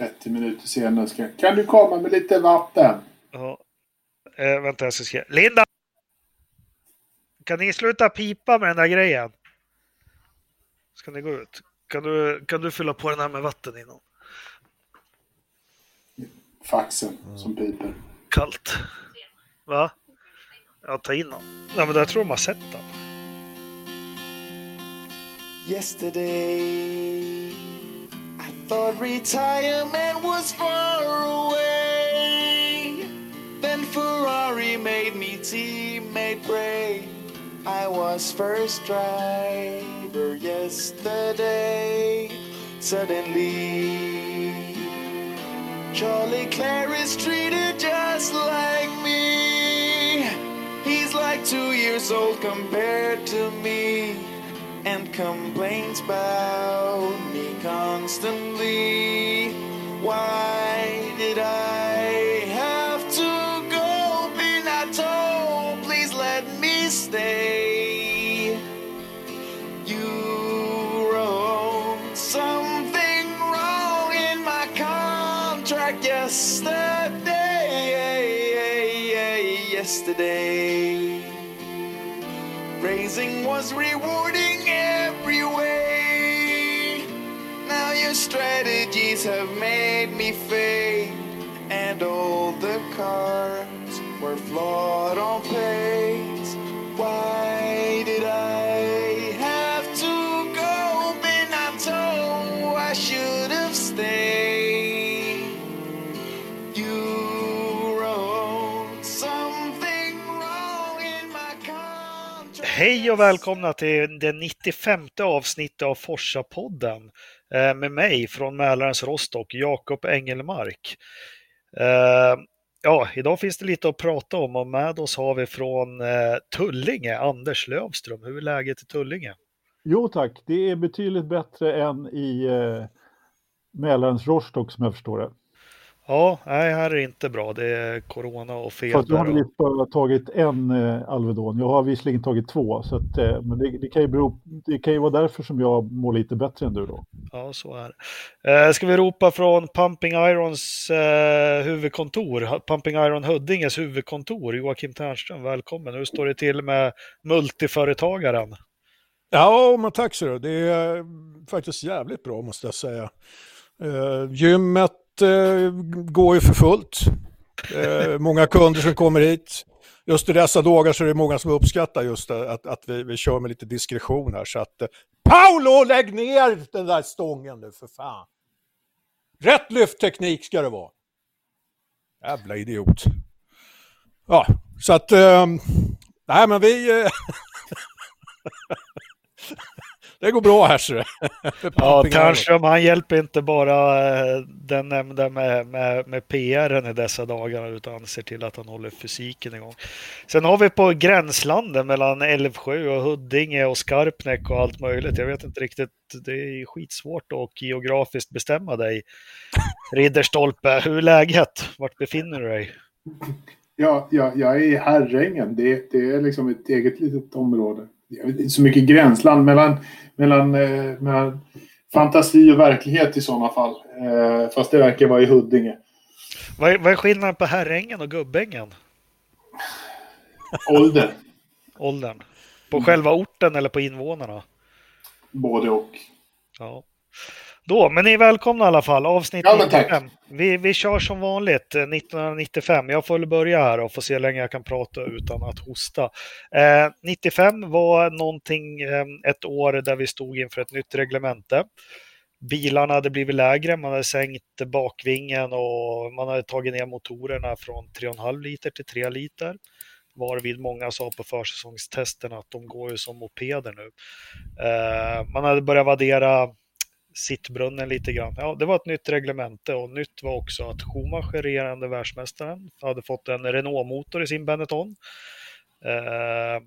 30 minuter senare ska Kan du komma med lite vatten? Ja. Eh, vänta, jag ska skriva. Linda! Kan ni sluta pipa med den där grejen? Ska ni gå ut? Kan du, kan du fylla på den här med vatten innan? Faxen som piper. Kallt. Va? Ja, ta in den. Ja, men jag tror de har sett den. Yesterday, thought retirement was far away. Then Ferrari made me teammate Bray. I was first driver yesterday. Suddenly, Charlie Claire is treated just like me. He's like two years old compared to me and complains about me constantly. Why did I have to go? Pinato, please let me stay. You wrote something wrong in my contract yesterday. Yesterday. Raising was rewarding every way. Now your strategies have made me fade, and all the cards were flawed on pace. Hej och välkomna till det 95 avsnittet av Forsa-podden eh, med mig från Mälarens Rostock, Jakob Engelmark. Eh, ja, idag finns det lite att prata om och med oss har vi från eh, Tullinge, Anders Lövström. Hur är läget i Tullinge? Jo tack, det är betydligt bättre än i Mälarens Rostock som jag förstår det. Ja, nej, här är det inte bra. Det är corona och Fast jag feber. har visst bara tagit en eh, Alvedon. Jag har visserligen tagit två, så att, eh, men det, det, kan ju bero, det kan ju vara därför som jag mår lite bättre än du då. Ja, så är det. Eh, ska vi ropa från Pumping Irons eh, huvudkontor, Pumping Iron Huddinges huvudkontor, Joakim Ternström, välkommen. Hur står det till med multiföretagaren? Ja, men tack så du. Det är eh, faktiskt jävligt bra måste jag säga. Uh, gymmet Eh, går ju för fullt. Eh, många kunder som kommer hit. Just i dessa dagar så är det många som uppskattar just att, att vi, vi kör med lite diskretion här. Så att, eh, Paolo, lägg ner den där stången nu för fan. Rätt lyftteknik ska det vara. Jävla idiot. Ja, så att... Eh, nej, men vi... Det går bra här ser du. Ja, Ternström, han hjälper inte bara eh, den nämnda med, med, med PR i dessa dagar utan ser till att han håller fysiken igång. Sen har vi på gränslanden mellan Älvsjö och Huddinge och Skarpnäck och allt möjligt. Jag vet inte riktigt, det är skitsvårt att geografiskt bestämma dig. Ridderstolpe, hur är läget? Vart befinner du dig? Ja, ja, jag är i Herrängen. Det, det är liksom ett eget litet område. Inte så mycket gränsland mellan, mellan, eh, mellan fantasi och verklighet i sådana fall. Eh, fast det verkar vara i Huddinge. Vad är, vad är skillnaden på Herrängen och Gubbängen? Ålder. Åldern? På själva orten eller på invånarna? Både och. Ja. Då, men ni är välkomna i alla fall. Avsnitt Ja, men tack. 95. Vi, vi kör som vanligt eh, 1995. Jag får väl börja här och få se hur länge jag kan prata utan att hosta. Eh, 95 var någonting, eh, ett år där vi stod inför ett nytt reglemente. Bilarna hade blivit lägre, man hade sänkt bakvingen och man hade tagit ner motorerna från 3,5 liter till 3 liter. Varvid många sa på försäsongstesten att de går ju som mopeder nu. Eh, man hade börjat värdera sittbrunnen lite grann. Ja, det var ett nytt reglemente och nytt var också att Schumacher, regerande världsmästaren, hade fått en Renault-motor i sin Benetton. Eh,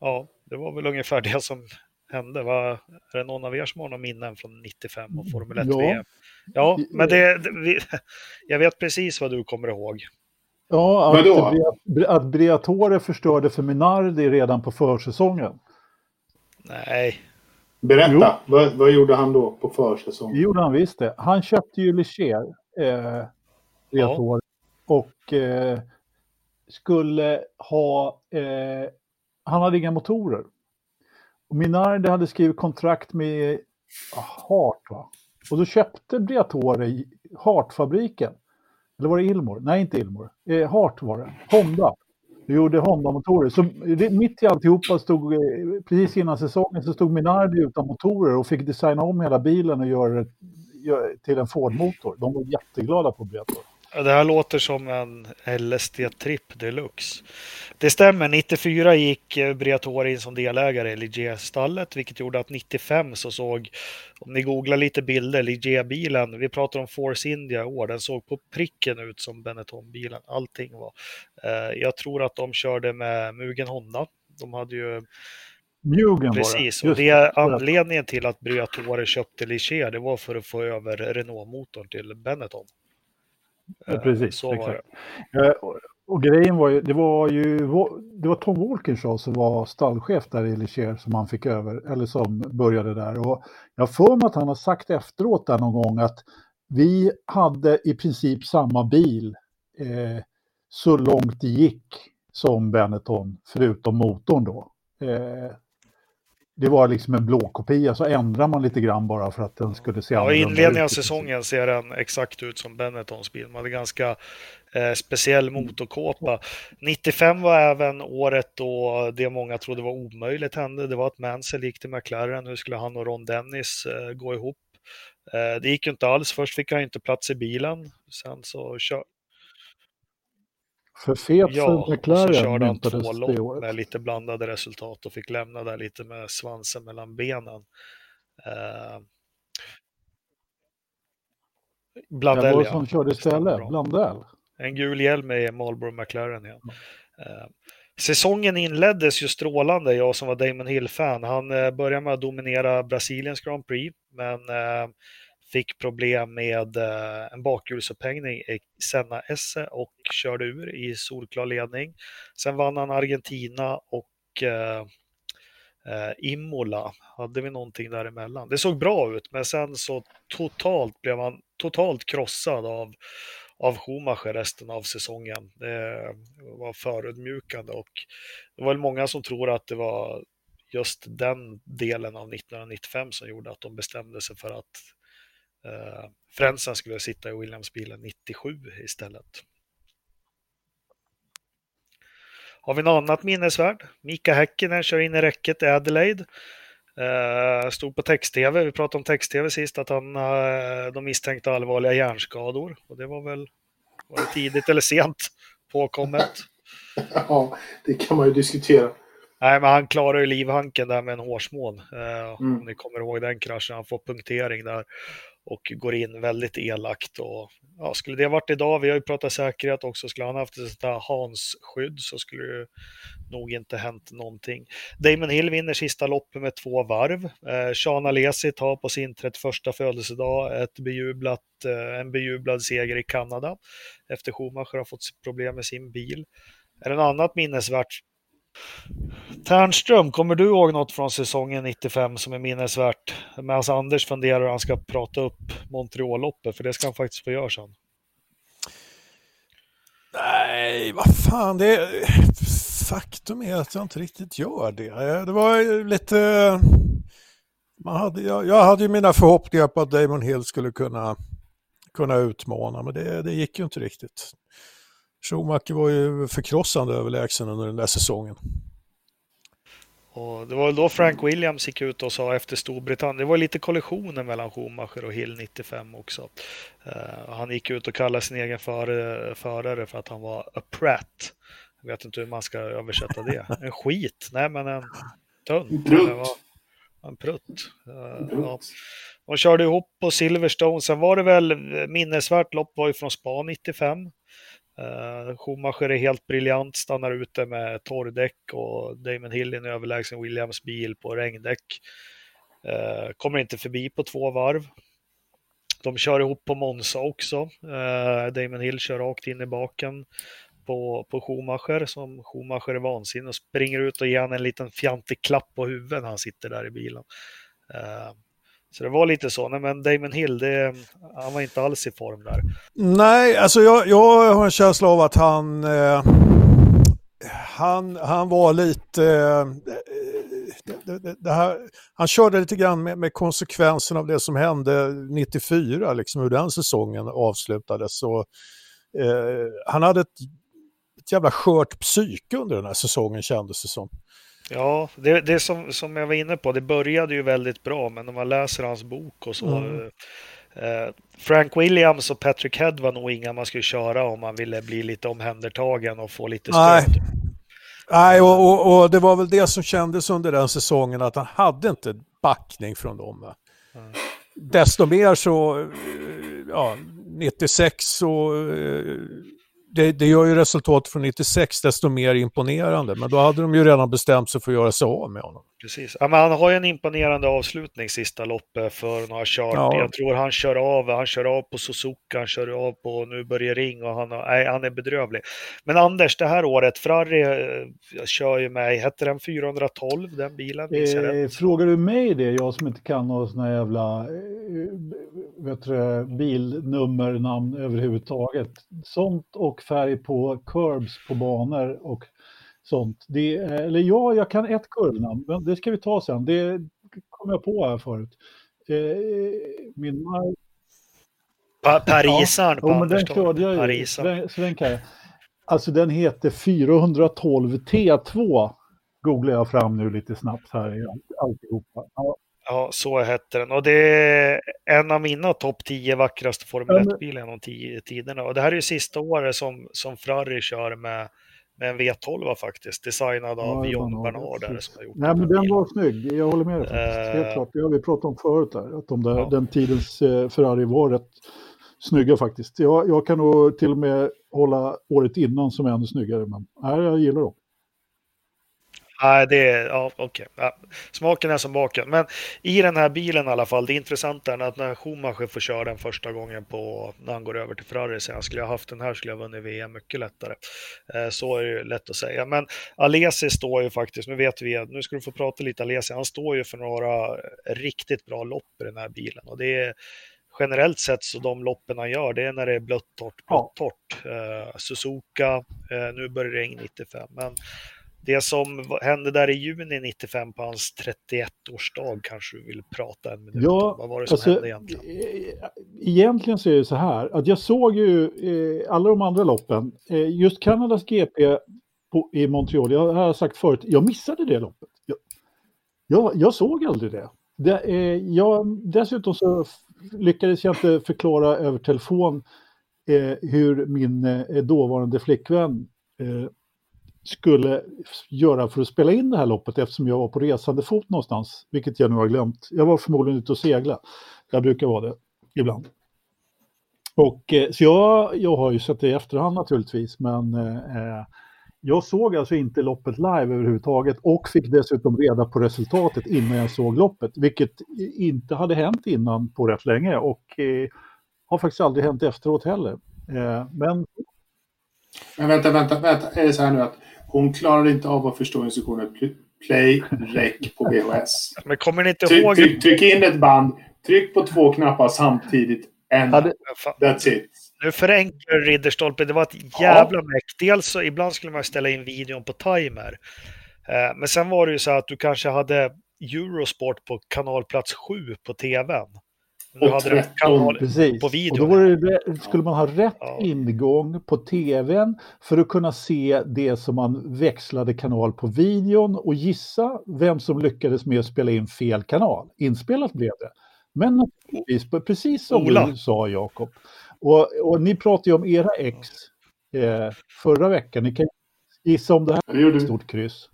ja, det var väl ungefär det som hände. Var, är det någon av er som har några minnen från 95 och Formel 1 Ja. VM? Ja, men det, det, vi, jag vet precis vad du kommer ihåg. Ja, att? Brea- att Briatore förstörde för Minardi redan på försäsongen. Nej, Berätta, vad, vad gjorde han då på försäsong? Det gjorde han visst det. Han köpte ju Ligier eh, Ja. år och eh, skulle ha... Eh, han hade inga motorer. Och Minardi hade skrivit kontrakt med Hart, va? Och då köpte Briatore Hart-fabriken. Eller var det Ilmor? Nej, inte Ilmor. Eh, Hart var det. Honda. Du gjorde Honda-motorer. Så det, mitt i alltihopa stod, eh, precis innan säsongen, så stod Minardi utan motorer och fick designa om hela bilen och göra det till en Ford-motor. De var jätteglada på Briatore. Det här låter som en LSD-tripp deluxe. Det stämmer, 94 gick eh, Briatore in som delägare i Ligier-stallet, vilket gjorde att 95 så såg, om ni googlar lite bilder, Ligier-bilen, vi pratar om Force India i år, den såg på pricken ut som Benetton-bilen. Allting var. Eh, Jag tror att de körde med Mugen Honda. De hade ju Mugen Precis, det. och det är anledningen till att Briatore köpte Ligier, det var för att få över Renault-motorn till Benetton. Ja, Eh, precis, Så var det. exakt. Eh, och, grejen var ju, det var ju, det var Tom Walkinshaw som var stallchef där i Ligier som han fick över, eller som började där. Och jag för mig att han har sagt efteråt där någon gång att vi hade i princip samma bil eh, så långt det gick som Benetton, förutom motorn då. Eh, det var liksom en blå kopia, så ändrade man lite grann bara för att den skulle se Ja, annorlunda inledningen av ut i princip. säsongen ser den exakt ut som Benettons bil. Man hade ganska eh, speciell motorkåpa. 95 var även året då det många trodde var omöjligt hände. Det var att Mansell gick till McLaren. Hur skulle han och Ron Dennis eh, gå ihop? Eh, det gick ju inte alls. Först fick han inte plats i bilen. Sen så kör... För fet Ja, för och så McLaren körde han två lopp med lite blandade resultat och fick lämna där lite med svansen mellan benen. Eh, Blandell, var ja. som körde Det stämmer istället. Blandell. En gul hjälm i Marlboro McLaren. Ja. Eh, Säsongen inleddes ju strålande, jag som var Damon Hill-fan. Han eh, började med att dominera Brasiliens Grand Prix, men eh, fick problem med eh, en bakhjulsupphängning i Senna Esse och körde ur i solklar ledning. Sen vann han Argentina och eh, eh, Imola. Hade vi någonting däremellan? Det såg bra ut, men sen så totalt blev han totalt krossad av av Schumacher resten av säsongen. Det var förödmjukande och det var väl många som tror att det var just den delen av 1995 som gjorde att de bestämde sig för att eh, Frentzen skulle sitta i Williams-bilen 97 istället. Har vi något annat minnesvärd? Mika Häkkinen kör in i räcket i Adelaide. Eh, stod på text-tv, vi pratade om text-tv sist, att han, eh, de misstänkte allvarliga hjärnskador. Och det var väl var det tidigt eller sent påkommet. Ja, det kan man ju diskutera. Nej, men han klarar ju livhanken där med en hårsmån. Eh, Mm. Om ni kommer ihåg den kraschen. Han får punktering där och går in väldigt elakt. Och, ja, skulle det varit idag, vi har ju pratat säkerhet också, skulle han haft ett sånt här Hans-skydd så skulle det nog inte hänt någonting. Damon Hill vinner sista loppet med två varv. Eh, Sean Alesi tar på sin 31 födelsedag ett bejublat, eh, en bejublad seger i Kanada efter Schumacher har fått problem med sin bil. Är det något annat minnesvärt Ternström, kommer du ihåg något från säsongen 95 som är minnesvärt? Medan Anders funderar hur han ska prata upp Montreal-loppet, för det ska han faktiskt få göra sen. Nej, vad fan. Det, faktum är att jag inte riktigt gör det. Eh, det var lite... Man hade, jag, jag hade ju mina förhoppningar på att Damon Hill skulle kunna, kunna utmana, men det, det gick ju inte riktigt. Schumacher var ju förkrossande överlägsen under den där säsongen. Och det var väl då Frank Williams gick ut och sa efter Storbritannien, det var lite kollisioner mellan Schumacher och Hill 95 också. Eh, han gick ut och kallade sin egen förare, förare för att han var a prat. Jag vet inte hur man ska översätta det. En skit, nej men en tunt. En prutt. eller vad? En prutt. Eh, ja. De körde ihop på Silverstone. Sen var det väl minnesvärt lopp var ju från Spa 95. Uh, Schumacher är helt briljant, stannar ute med torrdäck och Damon Hill i en överlägsen Williams bil på regndäck. Uh, kommer inte förbi på två varv. De kör ihop på Monza också. Uh, Damon Hill kör rakt in i baken på, på Schumacher som Schumacher är vansinnig och springer ut och ger han en liten fjantig klapp på huvudet när han sitter där i bilen. Så det var lite så. Nej, men Damon Hill, det, han var inte alls i form där. Nej, alltså jag, jag har en känsla av att han, eh, han, han var lite... Eh, det, det, det här, han körde lite grann med, med konsekvensen av det som hände 94, liksom hur den säsongen avslutades. Så, eh, han hade ett, ett jävla skört psyke under den här säsongen kändes det som. Ja, det, det som, som jag var inne på, det började ju väldigt bra, men när man läser hans bok och så. Mm. Eh, Frank Williams och Patrick Head var nog inga man skulle köra om man ville bli lite omhändertagen och få lite stöd. Nej. Nej, och, och, och det var väl det som kändes under den säsongen att han hade inte backning från dem. Mm. Desto mer så, ja, 96 så, det, det gör ju resultatet från 96 desto mer imponerande. Men då hade de ju redan bestämt sig för att göra sig av med honom. Precis. Ja, men han har ju en imponerande avslutning sista loppet för några kört. Ja. Jag tror han kör av, han kör av på Suzuka, han kör av på Nu börjar ring och han, har, nej, han är bedrövlig. Men Anders, det här året, Ferrari eh, kör ju mig, hette den 412 den bilen? Eh, frågar du mig det, jag som inte kan några såna jävla eh, vet du, det, bilnummernamn överhuvudtaget. Sånt och färg på curbs på banor och sånt. Det, eller ja, jag kan ett kurvnamn, men det ska vi ta sen. Det kom jag på här förut. Eh, min mark, Pa Parisaren jo, men den körde jag ju. Alltså den heter 412 T2. Googlar jag fram nu lite snabbt här i allt- alltihopa. Ja, Ja, så hette den. Och det är en av mina topp 10 vackraste Formel Ja, men- 1-bilar genom tiderna. Och det här är ju sista året som, som Ferrari kör med, med en V12 faktiskt, designad av Ja, John Bernard, där, som har gjort Nej, men den bilen. var snygg. Jag håller med dig faktiskt. Helt Eh, klart. Det har vi pratat om förut där. Att de där, Ja. den tidens eh, Ferrari var rätt snygga faktiskt. Jag, jag kan nog till och med hålla året innan som är ännu snyggare. Men nej, jag gillar dem. Nej, det är, ja okej. Ja, smaken är som baken. Men i den här bilen i alla fall, det intressanta är att när Schumacher får köra den första gången på, när han går över till Ferrari, han skulle jag haft den här skulle jag vunnit VM mycket lättare. Eh, så är det ju lätt att säga. Men Alesi står ju faktiskt, nu vet vi, nu ska du få prata lite Alesi, han står ju för några riktigt bra lopp i den här bilen. Och det är generellt sett så de loppen han gör, det är när det är blött, torrt, blött, torrt. Eh, Suzuka, eh, nu börjar det regna 95, men det som hände där i juni 95 på hans 31-årsdag kanske du vill prata en minut Ja, om. Vad var det som Alltså, hände egentligen? eh, egentligen så är det så här att jag såg ju eh, alla de andra loppen. Eh, just Kanadas GP på, i Montreal, jag har sagt förut, jag missade det loppet. Jag, jag, jag såg aldrig det. det eh, jag, dessutom så lyckades jag inte förklara över telefon eh, hur min eh, dåvarande flickvän eh, skulle göra för att spela in det här loppet eftersom jag var på resande fot någonstans, vilket jag nu har glömt. Jag var förmodligen ute och segla. Jag brukar vara det ibland. Och, eh, så jag, jag har ju sett det i efterhand naturligtvis, men eh, eh, jag såg alltså inte loppet live överhuvudtaget och fick dessutom reda på resultatet innan jag såg loppet, vilket inte hade hänt innan på rätt länge och eh, har faktiskt aldrig hänt efteråt heller. Eh, men Men vänta, vänta, vänta. Är det så här nu att hon klarade inte av att förstå instruktionen pl- play, rec på VHS? Men kommer ni inte Tryck, ihåg? tryck, tryck in ett band, tryck på två knappar samtidigt. En. hade, That's it. Nu förenklar Ridderstolpe, det var ett jävla meck. Dels så ibland skulle man ställa in videon på timer. Eh, Men sen var det ju så att du kanske hade Eurosport på kanalplats 7 på tvn. Du Och hade den 13. kanal... Precis, på och videon, då det, skulle man ha rätt Ja. ingång på tvn för att kunna se det som man växlade kanal på videon och gissa vem som lyckades med att spela in fel kanal. Inspelat blev det. Men naturligtvis, precis som Ola. du sa Jakob. Och, och ni pratade ju om era ex eh, förra veckan. Ni kan gissa om det här Det ett stort kryss.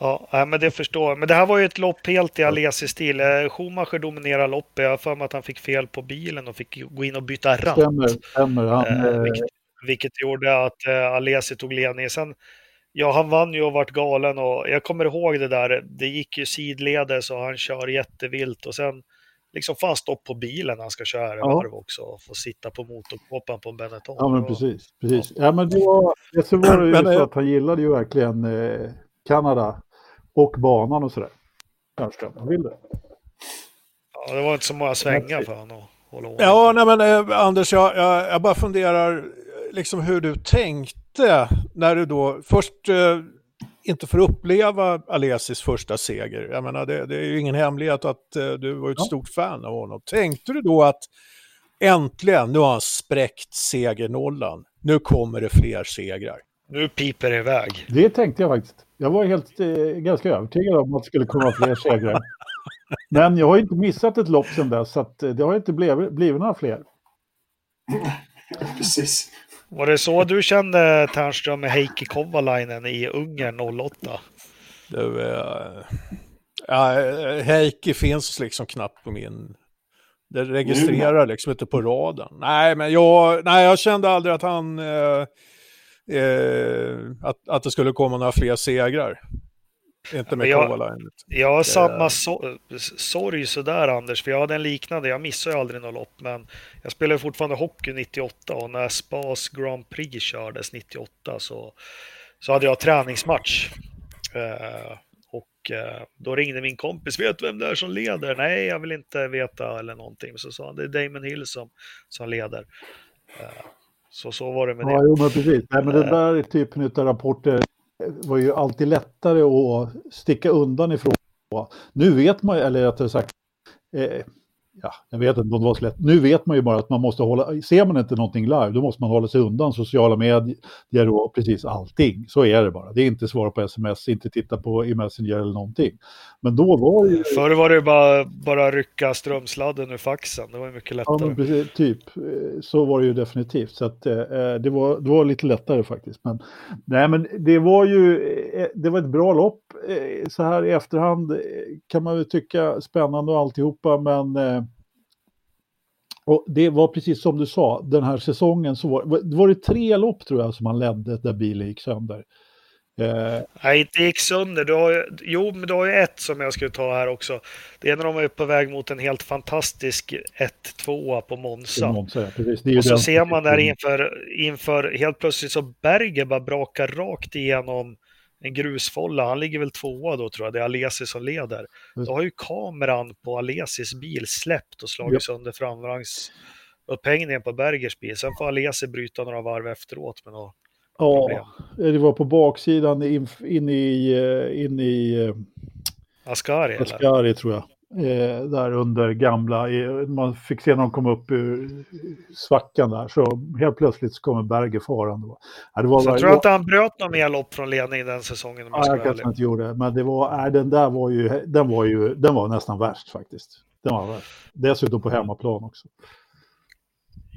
Ja. Ja, men det förstår jag. Men det här var ju ett lopp helt i Alesi-stil. Eh, Schumacher dominerar loppet. Jag har för mig att han fick fel på bilen och fick gå in och byta ratt. Stämmer, stämmer. Han, Eh, eh, vilket, vilket gjorde att Alesi tog ledningen. Sen, ja, han vann ju och vart galen och jag kommer ihåg det där. Det gick ju sidledes och han kör jättevilt och sen liksom får han stopp på bilen när han ska köra Ja. varv också och få sitta på motorkåpan på en Benetton. Ja, men precis. precis. Ja, men det var, det så var det ju så att han gillade ju verkligen eh, Kanada. och banan och sådär. Tärnström, jag vill det. Ja, det var inte så många svängar för honom att hålla ordning Ja, nej men eh, Anders, jag, jag, jag bara funderar liksom hur du tänkte när du då först eh, inte får uppleva Alesis första seger. Jag menar, det, det är ju ingen hemlighet att eh, du var ett Ja. stort fan av honom. Tänkte du då att äntligen, nu har han spräckt segernollan. Nu kommer det fler segrar. Nu piper det iväg. Det tänkte jag faktiskt. Jag var helt, eh, ganska övertygad om att det skulle komma fler segrar. Men jag har inte missat ett lopp sedan dess, så att eh, det har inte blivit, blivit några fler. Precis. Var det så du kände Ternström med Heikki Kovalainen i Ungern 08? Du, eh, ja, eh, Heikki finns liksom knappt på min... Det registrerar liksom inte på raden. Nej, men jag, nej, jag kände aldrig att han... Eh, eh, att, att det skulle komma några fler segrar. Inte med jag- Kovalainen. Jag har samma so sorg sådär Anders, för jag hade en liknande. Jag missade ju aldrig något lopp, men jag spelade fortfarande hockey 98 och när Spas Grand Prix kördes 98 så, så hade jag träningsmatch. Eh, och eh, då ringde min kompis, vet du vem det är som leder? Nej, jag vill inte veta eller någonting. Så sa han, det är Damon Hill som, som leder. Eh, så så var det med Ja, det. jo, men precis. Nej, men den där typen av rapporter var ju alltid lättare att sticka undan ifrån. Nu vet man ju, eller rättare sagt, eh, ja, jag vet inte om det var så lätt. Nu vet man ju bara att man måste hålla, ser man inte någonting live, då måste man hålla sig undan sociala medier och precis allting. Så är det bara. Det är inte svara på sms, inte titta på i Messenger eller någonting. Men då var det ju... Förr var det bara, bara rycka strömsladden ur faxen. Det var mycket Ja, lättare. men precis, typ. Eh, Så var det ju definitivt. Så att, eh, det, var, det var lite lättare faktiskt. Men, nej, men det var ju eh, det var ett bra lopp. Eh, Så här i efterhand eh, kan man ju tycka spännande och alltihopa. Men eh, och det var precis som du sa, den här säsongen så var, var det tre lopp tror jag som han ledde där bilen gick sönder. Eh, Nej, inte gick sönder. Du har ju, jo, men du har ju ett som jag skulle ta här också. Det är när de är på väg mot en helt fantastisk 1-2 på det Monza. Det är ju Och så den- ser man där inför, inför helt plötsligt så Berger bara brakar rakt igenom en grusfolla. Han ligger väl tvåa då tror jag. Det är Alesi som leder. Då har ju kameran på Alesis bil släppt och slagit Ja. sönder framvagnsupphängningen på Bergers bil. Sen får Alesi bryta några varv efteråt. Men då, problem. Ja, det var på baksidan in, in i, eh, in i eh, Ascari? Ascari tror jag. Eh, där under gamla, man fick se när de kom upp ur svackan där, så helt plötsligt så kommer Berger farande. Ja, det var Så jag tror inte han bröt någon mer lopp från ledning den säsongen Ja, jag kanske inte gjorde men det var, nej, den där var ju, den var ju, den var nästan värst faktiskt. Den var värst. Dessutom på hemmaplan också.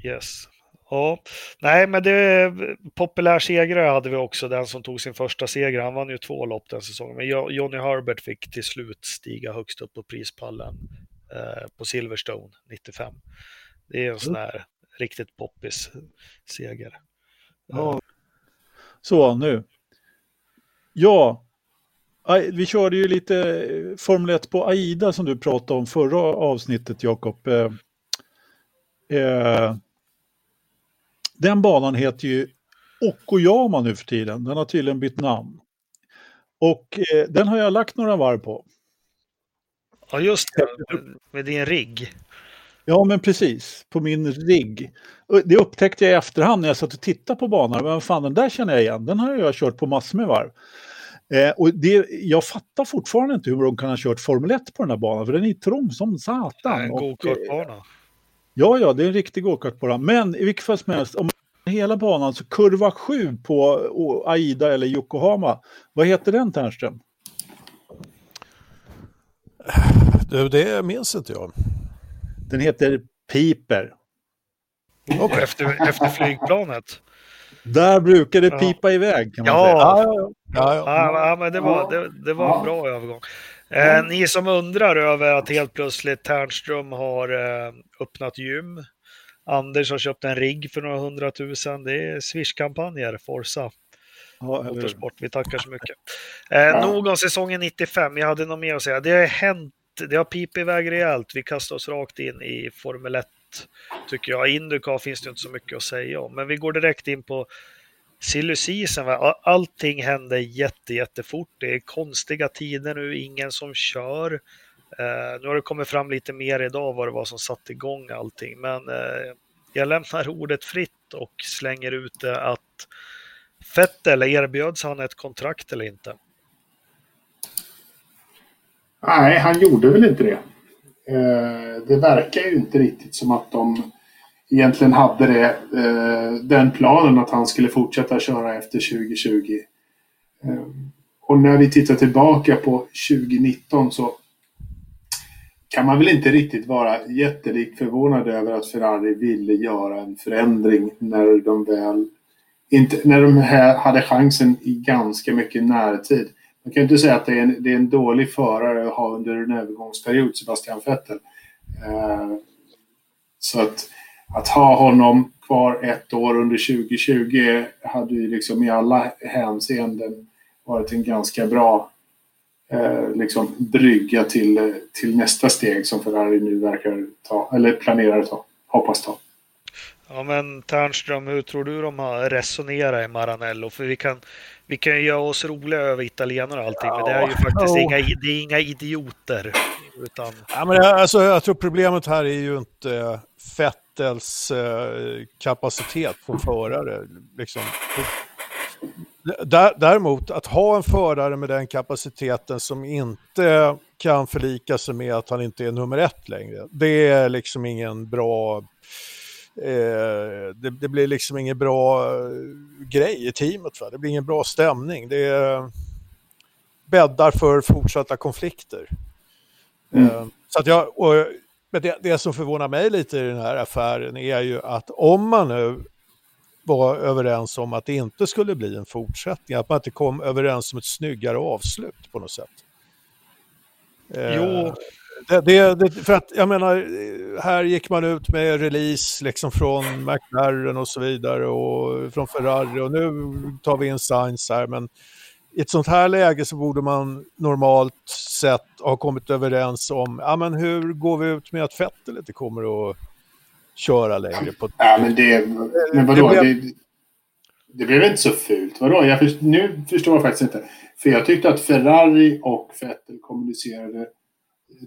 Yes. Ja, nej men det populär segrare hade vi också, den som tog sin första seger. Han vann ju två lopp den säsongen, men Johnny Herbert fick till slut stiga högst upp på prispallen eh, på Silverstone 95. Det är en sån här riktigt poppis seger. Ja. Så, nu. Ja, vi körde ju lite eh, Formel 1 på AIDA som du pratade om förra avsnittet, Jakob. Eh, eh, den banan heter ju Okuyama nu för tiden. Den har tydligen bytt namn. Och eh, den har jag lagt några varv på. Ja, just det, med- din rigg. Ja, men precis. På min rigg. Det upptäckte jag i efterhand när jag satt och tittade på banan. Men fan, den där känner jag igen. Den har jag kört på massor med varv. Eh, och det, jag fattar fortfarande inte hur de kan ha kört Formel 1 på den här banan. För den är trång som satan. En Och, eh, go-kartbana. Ja, ja, det är en riktig gokartbana. Men i vilket fall som helst, om hela banan så kurva 7 på Aida eller Yokohama. Vad heter den Ternström? Du, det minns inte jag. Den heter Piper. Efter, efter flygplanet. Där brukar det Ja. pipa iväg kan man Ja. säga. Ja, ja. Ja, ja, men det var, det, det var en bra övergång. Eh, ni som undrar över att helt plötsligt Ternström har eh, öppnat gym. Anders har köpt en rigg för några hundratusen. Det är Swish-kampanjer, Forza Ja? Motorsport. Vi tackar så mycket. Eh, nog om säsongen 95. Jag hade nog mer att säga. Det har hänt. Det har pipit iväg rejält. Vi kastar oss rakt in i Formel 1 tycker jag. Indycar finns det inte så mycket att säga om. Men vi går direkt in på silly season, va? allting hände jätte, jättefort. Det är konstiga tider nu, ingen som kör. Eh, nu har det kommit fram lite mer idag vad det var som satte igång allting, men eh, jag lämnar ordet fritt och slänger ut det att Fettel, erbjöds han ett kontrakt eller inte? Nej, han gjorde väl inte det. Eh, det verkar ju inte riktigt som att de egentligen hade det, eh, den planen att han skulle fortsätta köra efter 2020. Eh, och när vi tittar tillbaka på 2019 så kan man väl inte riktigt vara jättelikt förvånad över att Ferrari ville göra en förändring när de väl inte, när de här hade chansen i ganska mycket närtid. Man kan inte säga att det är en, det är en dålig förare att ha under en övergångsperiod, Sebastian Vettel. Eh, så att, att ha honom kvar ett år under 2020 hade ju liksom i alla hänseenden varit en ganska bra eh, liksom brygga till, till nästa steg som Ferrari nu verkar ta, eller planerar ta, hoppas ta. Ja men Ternström, hur tror du de har resonerat i Maranello? För vi kan, vi kan ju göra oss roliga över italienare och allting, men det är ju faktiskt Ja. inga, det är inga idioter. Utan, Ja, men jag, alltså, jag tror problemet här är ju inte Fettels eh, kapacitet som förare. Liksom. Dä- Däremot att ha en förare med den kapaciteten som inte kan förlika sig med att han inte är nummer ett längre. Det är liksom ingen bra... Eh, det, det blir liksom ingen bra eh, grej i teamet. Va? Det blir ingen bra stämning. Det är, bäddar för fortsatta konflikter. Mm. Eh, Så att jag, och, men det, det som förvånar mig lite i den här affären är ju att om man nu var överens om att det inte skulle bli en fortsättning, att man inte kom överens om ett snyggare avslut på något sätt. Eh, Jo. Det, det, det, för att jag menar, här gick man ut med release liksom från McLaren och så vidare och från Ferrari och nu tar vi in Sainz här men i ett sånt här läge så borde man normalt sett ha kommit överens om, ja men hur går vi ut med att Vettel inte kommer att köra längre på Ja, men det... Men vadå? Det blev- det, det blev inte så fult. Vadå? Jag först, nu förstår jag faktiskt inte. För jag tyckte att Ferrari och Vettel kommunicerade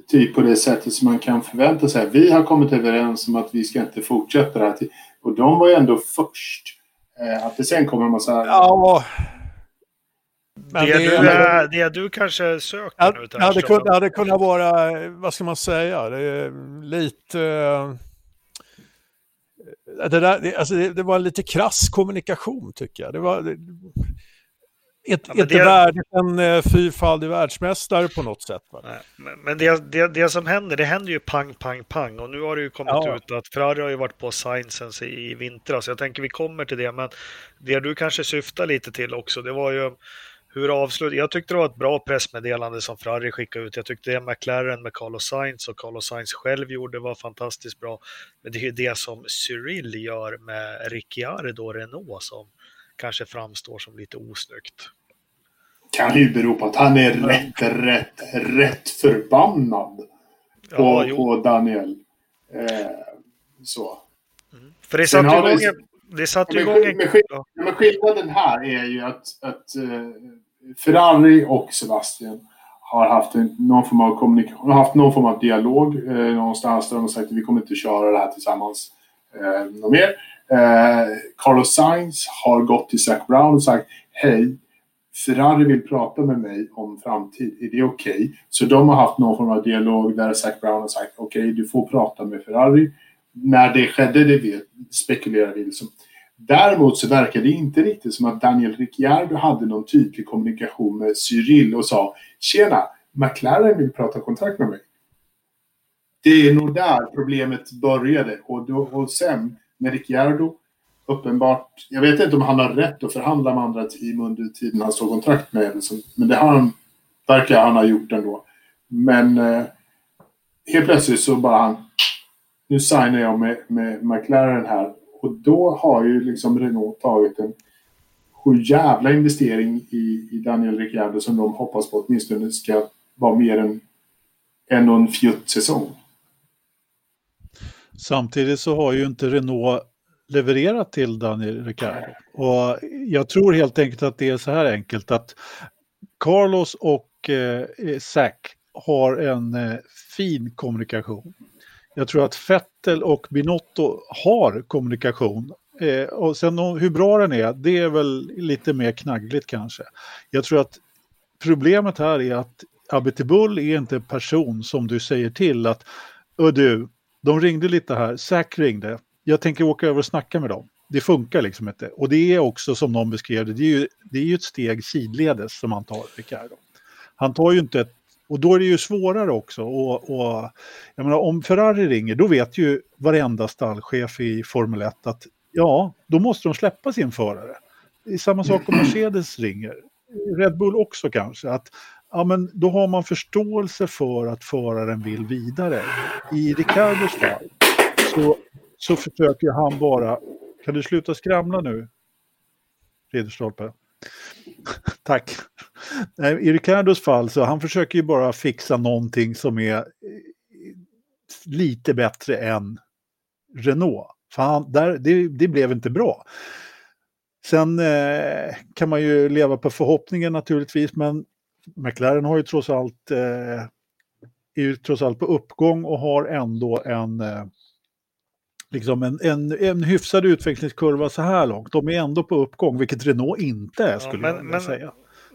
typ på det sättet som man kan förvänta sig. Vi har kommit överens om att vi ska inte fortsätta det här. Och de var ju ändå först. Eh, att det sen kommer en massa... Ja, men det, det, du, är, det du kanske söker Ja, nu ja, det, kunde, ja, det kunde vara, vad ska man säga, det lite... eh, Det, där, det, alltså det, det var lite krass kommunikation tycker jag. Det var det, ett, Ja, inte värdigt en eh, fyrfaldig världsmästare på något sätt. Va? Nej, men- det, det, det som händer, det händer ju pang, pang, pang. Och nu har det ju kommit Ja. ut att Ferrari har ju varit på Science i, i vintras. Jag tänker vi kommer till det, men det du kanske syftar lite till också, det var ju hur avslut... Jag tyckte det var ett bra pressmeddelande som Ferrari skickade ut. Jag tyckte det McLaren med Carlos Sainz och Carlos Sainz själv gjorde var fantastiskt bra. Men det är ju det som Cyril gör med Ricciardo och Renault som kanske framstår som lite osnyggt. Kan ju bero på att han är rätt, rätt, rätt förbannad på, jo. på Daniel. Eh, så. För det satte igång, det satte igång en... men skillnaden här är ju att, att eh, Ferrari och Sebastian har haft en, någon form av kommunikation, har haft någon form av dialog eh, någonstans där de har sagt att vi kommer inte köra det här tillsammans eh, något mer. Eh, Carlos Sainz har gått till Zac Brown och sagt hej, Ferrari vill prata med mig om framtid, är det okej? Så de har haft någon form av dialog där Zac Brown har sagt okej, du får prata med Ferrari. När det skedde, det vet, spekulerar vi liksom. Däremot så verkar det inte riktigt som att Daniel Ricciardo hade någon tydlig kommunikation med Cyril och sa Tjena, McLaren vill prata kontrakt med mig. Det är nog där problemet började. Och, då, och sen med Ricciardo, uppenbart, jag vet inte om han har rätt att förhandla med andra team under tiden han står kontrakt med. Liksom. Men det har han, verkar han ha gjort ändå. Men eh, helt plötsligt så bara han, nu signar jag med, med McLaren här. Och då har ju liksom Renault tagit en jävla investering i, i Daniel Ricciardo som de hoppas på åtminstone ska vara mer än en och en fjutt säsong. Samtidigt så har ju inte Renault levererat till Daniel Ricciardo. Och jag tror helt enkelt att det är så här enkelt att Carlos och eh, Zac har en eh, fin kommunikation. Jag tror att Fettel och Binotto har kommunikation. Eh, och sen hur bra den är, det är väl lite mer knaggligt kanske. Jag tror att problemet här är att Abitibull är inte en person som du säger till att "Ö du, de ringde lite här, Zac ringde, jag tänker åka över och snacka med dem. Det funkar liksom inte. Och det är också som någon beskrev det, det är ju, det är ju ett steg sidledes som han tar, Ricardo. Han tar ju inte ett, och då är det ju svårare också. Och, och, jag menar, om Ferrari ringer, då vet ju varenda stallchef i Formel 1 att ja, då måste de släppa sin förare. Det är samma sak om Mercedes ringer. Red Bull också kanske. Att, ja, men då har man förståelse för att föraren vill vidare. I Ricardos fall så, så försöker han bara... Kan du sluta skramla nu, Ridderstolpe? Tack. I Ricardos fall så han försöker ju bara fixa någonting som är eh, lite bättre än Renault. För han, där, det, det blev inte bra. Sen eh, kan man ju leva på förhoppningen naturligtvis, men McLaren har ju trots allt, eh, är ju trots allt på uppgång och har ändå en, eh, liksom en, en, en hyfsad utvecklingskurva så här långt. De är ändå på uppgång, vilket Renault inte är skulle men- jag vilja men- säga.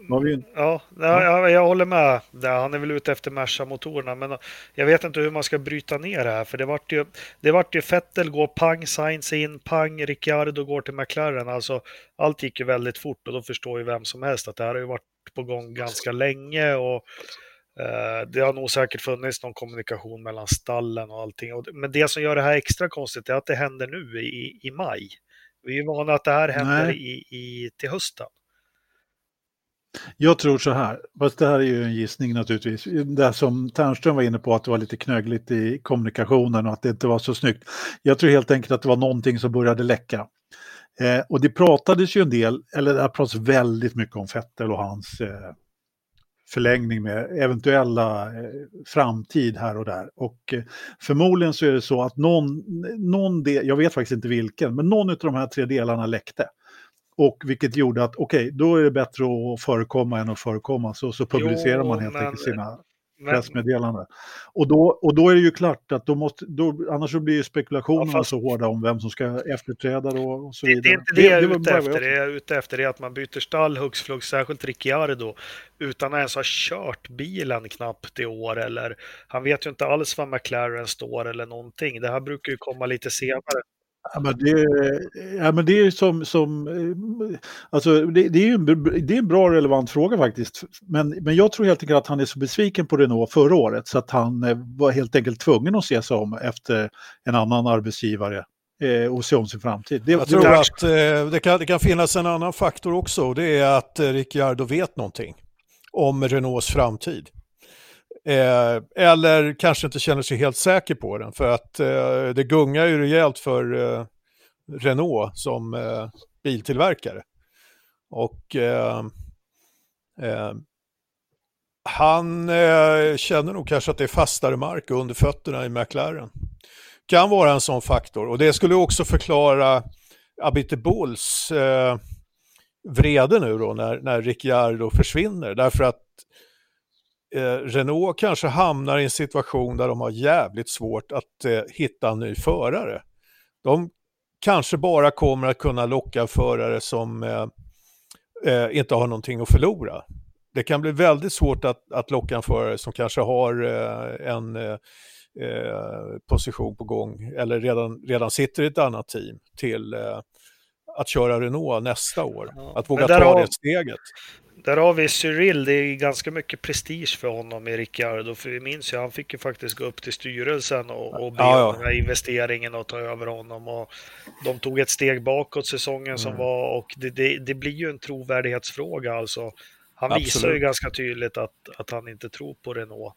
Ju, Ja, ja, jag, jag håller med. Han är väl ute efter Merca-motorerna, men jag vet inte hur man ska bryta ner det här. För det vart ju, det vart ju Vettel går pang, Sainz in, pang, Ricciardo går till McLaren. Alltså, allt gick ju väldigt fort och då förstår ju vem som helst att det här har ju varit på gång ganska länge. Och, eh, det har nog säkert funnits någon kommunikation mellan stallen och allting. Men det som gör det här extra konstigt är att det händer nu i, i maj. Vi är ju vana att det här händer i, i, till hösten. Jag tror så här, fast det här är ju en gissning naturligtvis. Det som Ternström var inne på, att det var lite knögligt i kommunikationen och att det inte var så snyggt. Jag tror helt enkelt att det var någonting som började läcka. Eh, och det pratades ju en del, eller det har pratats väldigt mycket om Fettel och hans eh, förlängning med eventuella eh, framtid här och där. Och eh, förmodligen så är det så att någon, någon del, jag vet faktiskt inte vilken, men någon av de här tre delarna läckte. Och vilket gjorde att okej, då är det bättre att förekomma än att förekomma. Så, så publicerar Jo, man helt men- enkelt sina Men, pressmeddelanden. Och då, och då är det ju klart att då måste, då, annars så blir ju spekulationerna Ja, fast- så hårda om vem som ska efterträda då och så Det, vidare. det är inte det, jag är ute efter. Det jag är ute efter är att man byter stall hux flux, särskilt Ricciardo, utan att ens ha kört bilen knappt i år. Eller, han vet ju inte alls var McLaren står eller någonting. Det här brukar ju komma lite senare. Ja, men det, ja, men det är som, som eh, alltså det, det är en, det är en bra relevant fråga faktiskt. Men, men jag tror helt enkelt att han är så besviken på Renault förra året så att han eh, var helt enkelt tvungen att se sig om efter en annan arbetsgivare eh, och se om sin framtid. Det, Jag det tror var- att eh, det, kan, det kan finnas en annan faktor också och det är att eh, Ricciardo vet någonting om Renaults framtid. Eh, eller kanske inte känner sig helt säker på den för att eh, det gungar ju rejält för eh, Renault som eh, biltillverkare. Och eh, eh, han eh, känner nog kanske att det är fastare mark under fötterna i McLaren. Kan vara en sån faktor och det skulle också förklara Abite Bulls eh, vrede nu då när, när Ricciardo försvinner. Därför att eh, Renault kanske hamnar i en situation där de har jävligt svårt att eh, hitta en ny förare. De kanske bara kommer att kunna locka förare som eh, eh, inte har någonting att förlora. Det kan bli väldigt svårt att, att locka en förare som kanske har eh, en eh, position på gång eller redan, redan sitter i ett annat team till att köra Renault nästa år. Ja, Att våga ta har- det steget. Där har vi Cyril, det är ganska mycket prestige för honom i Ricciardo. För vi minns ju, han fick ju faktiskt gå upp till styrelsen och, och be Ja, ja. om den här investeringen och ta över honom. Och de tog ett steg bakåt säsongen som Mm. var och det, det, det blir ju en trovärdighetsfråga. Alltså, han visar ju Absolut. ganska tydligt att, att han inte tror på Renault.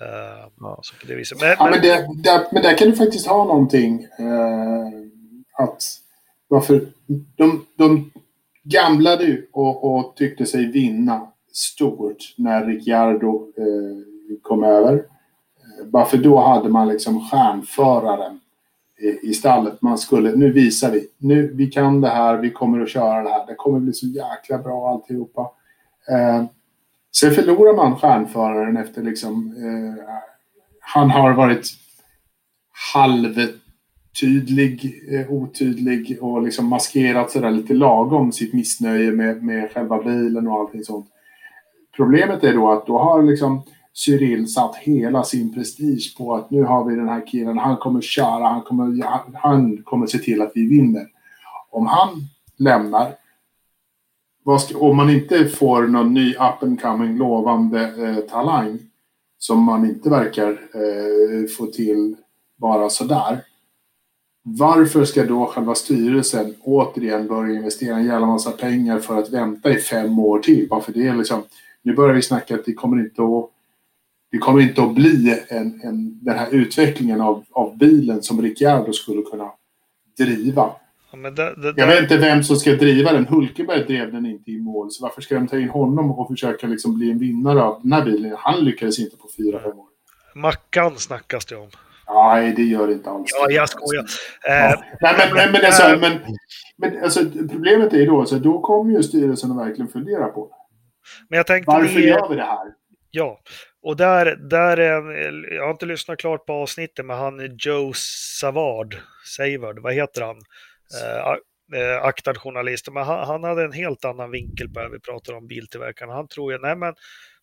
Eh, Ja. så på det viset. Men, Ja, men, men, det, där, men där kan du faktiskt ha någonting. Eh, att varför de, de Gamblade ju och, och tyckte sig vinna stort när Ricciardo eh, kom över. Eh, bara för då hade man liksom stjärnföraren i, i stallet. Man skulle, nu visar vi. Nu, vi kan det här, vi kommer att köra det här. Det kommer bli så jäkla bra alltihopa. Eh, sen förlorar man stjärnföraren efter liksom... Eh, han har varit Tydlig, eh, otydlig och liksom maskerat sådär lite lagom sitt missnöje med, med själva bilen och allting sånt. Problemet är då att då har liksom Cyril satt hela sin prestige på att nu har vi den här killen, han kommer köra, han kommer, han kommer se till att vi vinner. Om han lämnar, ska, om man inte får någon ny up and coming lovande eh, talang som man inte verkar eh, få till bara sådär. Varför ska då själva styrelsen återigen börja investera en jävla massa pengar för att vänta i fem år till? Varför det är liksom, nu börjar vi snacka att det kommer inte att det kommer inte att bli en, en, den här utvecklingen av, av bilen som Ricciardo skulle kunna driva. Ja, det, det, Jag vet inte vem som ska driva den. Hulkenberg drev den inte i mål. Så varför ska de ta in honom och försöka liksom bli en vinnare av den här bilen? Han lyckades inte på fyra, fem år. Mackan snackas det om. Nej, det gör det inte alls. Ja, jag skojar. Ja. Eh, Nej, men, men, men, alltså, men, men alltså, problemet är då, alltså, då kommer ju styrelsen att verkligen fundera på men jag tänkte... Varför gör vi det här? Ja, och där, där är, jag har inte lyssnat klart på avsnittet, men han är Joe Savard, Savard, vad heter han? Eh, eh, aktad journalist, men han, han hade en helt annan vinkel på det. Vi pratar om biltillverkarna. Han tror ju, nej men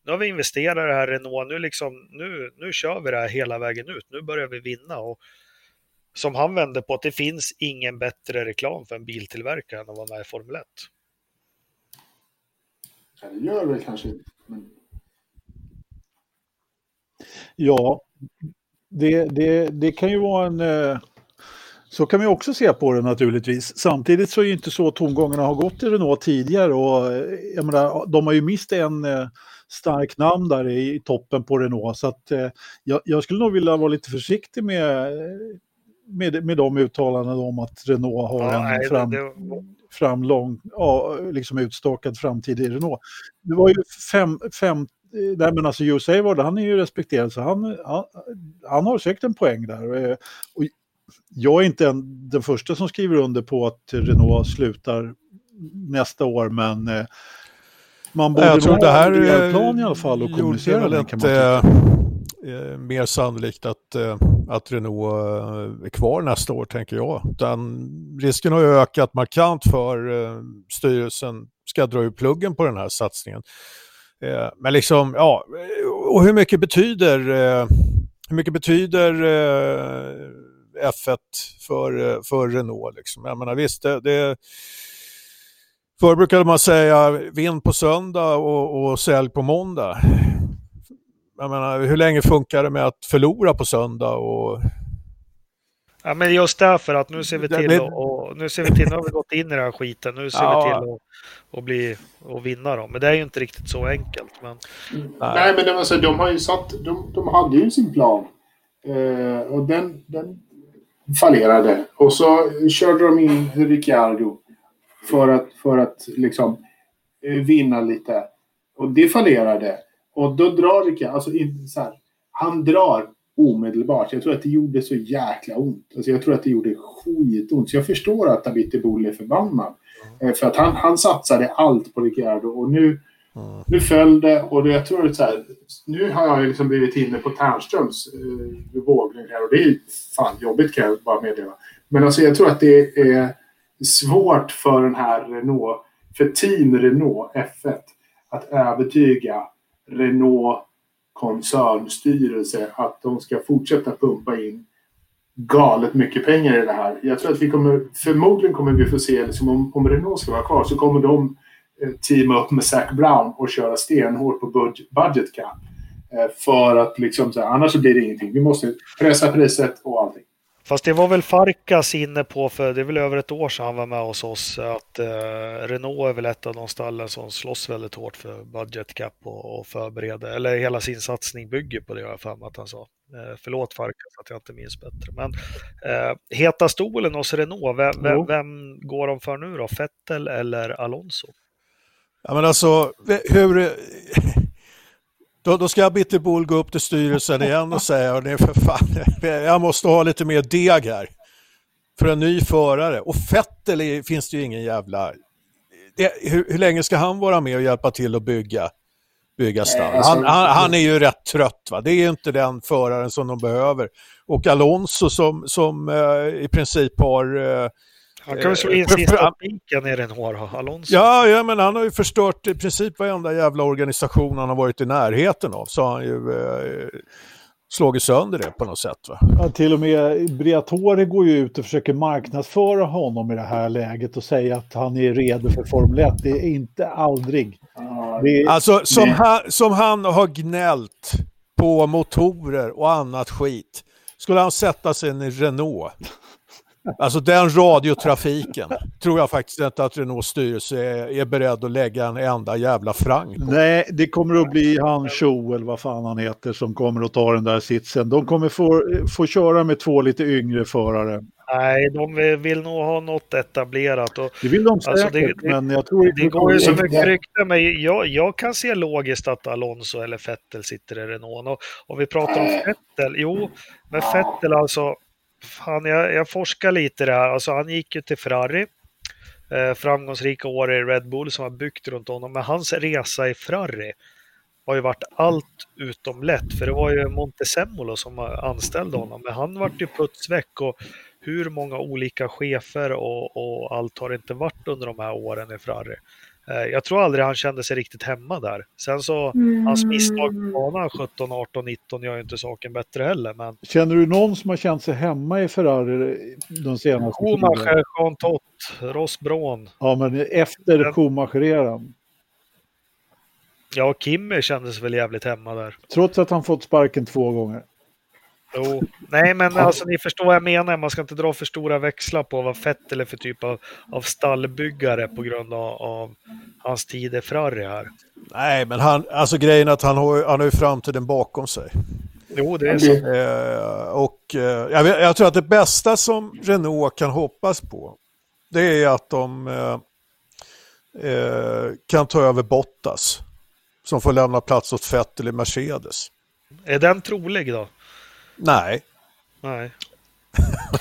nu har vi investerat i det här Renault, nu, liksom, nu, nu kör vi det här hela vägen ut, nu börjar vi vinna. Och som han vände på, att det finns ingen bättre reklam för en biltillverkare än att vara med i Formel 1. Ja, det gör det kanske inte. Men... Ja, det, det, det kan ju vara en... eh, Så kan vi också se på det naturligtvis. Samtidigt så är ju inte så tongångarna har gått i Renault tidigare och eh, jag menar, de har ju mist en eh, stark namn där i toppen på Renault så att eh, jag, jag skulle nog vilja vara lite försiktig med, med, med de uttalandena om att Renault har Ja, en nej, fram, det- framlång, ja, liksom utstakad framtid i Renault. Det var ju fem, fem Nej men alltså Joe Savard, han är ju respekterad så han, han, han har säkert en poäng där. Eh, Och jag är inte en, den första som skriver under på att Renault slutar nästa år men eh, man borde Jag tror det här en rejäl eh, plan i alla fall och kommunicera den kan tycka. eh, mer sannolikt att, eh, att Renault eh, är kvar nästa år, tänker jag. Utan risken har ökat markant för eh, styrelsen ska dra ur pluggen på den här satsningen. Eh, men liksom, ja, och hur mycket betyder, eh, hur mycket betyder eh, F1 för, eh, för Renault? Liksom? Jag menar visst, det, det Förr brukade man säga vinn på söndag och, och sälj på måndag. Jag menar, hur länge funkar det med att förlora på söndag? Och... Ja, men just därför att nu ser vi till det- och, och nu ser vi till, nu har vi gått in i den här skiten, nu ser Ja. vi till att och bli och vinna dem. Men det är ju inte riktigt så enkelt. Men Nej, men de, alltså, de har ju satt... De, de hade ju sin plan. Eh, och den, den fallerade. Och så körde de in Ricciardo för att, för att liksom eh, vinna lite. Och det fallerade. Och då drar Ricciardo... Alltså, så här, han drar omedelbart. Jag tror att det gjorde så jäkla ont. Alltså, jag tror att det gjorde skitont. Så jag förstår att David Boll är förbannad. Eh, för att han, han satsade allt på Ricciardo. Och nu... Nu föll det och jag tror att så här, nu har jag liksom blivit inne på Ternströms eh, vågning här och det är fan jobbigt kan jag bara meddela. Men alltså jag tror att det är svårt för den här Renault, för Team Renault F1 att övertyga Renault koncernstyrelse att de ska fortsätta pumpa in galet mycket pengar i det här. Jag tror att vi kommer, förmodligen kommer vi få se, liksom, om, om Renault ska vara kvar så kommer de eh, teama upp med Zac Brown och köra stenhårt på budget, budget cap. Eh, För att liksom, så här, annars så blir det ingenting. Vi måste pressa priset och allting. Fast det var väl Farkas inne på, för det är väl över ett år sedan han var med hos oss, att eh, Renault är väl ett av de stallen som slåss väldigt hårt för budget cap och, och förbereder, eller hela sin satsning bygger på det har jag för att han sa. Eh, förlåt Farkas att jag inte minns bättre. Men eh, heta stolen hos Renault, vem, vem, vem går de för nu då? Vettel eller Alonso? Ja, men alltså, hur... Då, då ska Bitterbull gå upp till styrelsen igen och säga, "Hörni, för fan, jag måste ha lite mer deg här. för en ny förare. Och Vettel är, finns det ju ingen jävla... Det, hur, hur länge ska han vara med och hjälpa till att bygga, bygga stall? alltså- han, han, han är ju rätt trött. Va? Det är ju inte den föraren som de behöver. Och Alonso som, som eh, i princip har... Eh, Han kan väl slå in Eh, för- sista spiken i Renault då, Alonso. Ja, ja, men han har ju förstört i princip varenda jävla organisation han har varit i närheten av. Så har han ju eh, slagit sönder det på något sätt. Va? Ja, till och med Briatore går ju ut och försöker marknadsföra honom i det här läget och säga att han är redo för Formel 1. Det är inte aldrig. Det är, Alltså som Det- han, som han har gnällt på motorer och annat skit. Skulle han sätta sig i en Renault. Alltså den radiotrafiken tror jag faktiskt inte att Renaults styrelse är, är beredd att lägga en enda jävla frank på. Nej, det kommer att bli han Cho, eller vad fan han heter, som kommer att ta den där sitsen. De kommer få, få köra med två lite yngre förare. Nej, de vill- nog ha något etablerat. Och Det vill de säkert, Alltså, det- det- men jag tror det går ju så det- mycket rykten, men jag, jag kan se logiskt att Alonso eller Vettel sitter i Renault. Och om vi pratar om Vettel, jo, men Vettel alltså, han, jag, jag forskar lite i det här. Alltså, han gick ju till Ferrari, eh, framgångsrika år i Red Bull som har byggt runt honom, men hans resa i Ferrari har ju varit allt utom lätt, för det var ju Montezemolo som anställde honom, men han vart ju putsväck och hur många olika chefer och, och allt har det inte varit under de här åren i Ferrari. Eh, Jag tror aldrig han kände sig riktigt hemma där. Sen så, hans misstag på banan 17, 18, 19 gör ju inte saken bättre heller. Men Känner du någon som har känt sig hemma i Ferrari de senaste tiden? Schumacher, Jean Tott, Ross Braun. Ja, men efter Schumacher-eran. Ja, Kimmy kändes väl jävligt hemma där. Trots att han fått sparken två gånger. Jo. Nej, men alltså ni förstår vad jag menar. Man ska inte dra för stora växlar på vad Vettel är för typ av, av stallbyggare på grund av, av hans tid i Ferrari här. Nej, men han, alltså grejen är att han har, han har ju framtiden bakom sig. Jo, det är så. Eh, och eh, jag, jag tror att det bästa som Renault kan hoppas på, det är att de eh, eh, kan ta över Bottas. Som får lämna plats åt Vettel i Mercedes. Är den trolig då? Nej, Nej.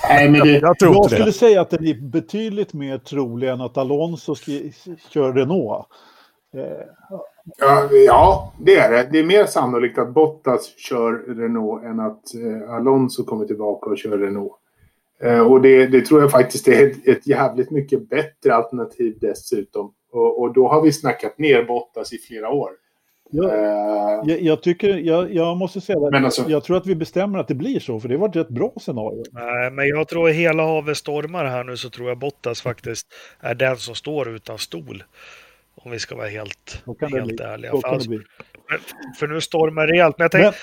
Nej, men det, jag tror Jag inte skulle det. säga att den är betydligt mer trolig än att Alonso kör Renault. Eh, ja, ja, det är det. Det är mer sannolikt att Bottas kör Renault än att eh, Alonso kommer tillbaka och kör Renault. Eh, och det, det tror jag faktiskt är ett, ett jävligt mycket bättre alternativ dessutom. Och, och då har vi snackat ner Bottas i flera år. Jag, Eh, jag, jag, tycker, jag, jag måste säga att Men alltså- jag tror att vi bestämmer att det blir så, för det var ett rätt bra scenario. Nej, men jag tror hela havet stormar här nu så tror jag Bottas faktiskt är den som står utan stol. Om vi ska vara helt, det helt ärliga. För, det alltså, för nu stormar det rejält. Men jag tänkte,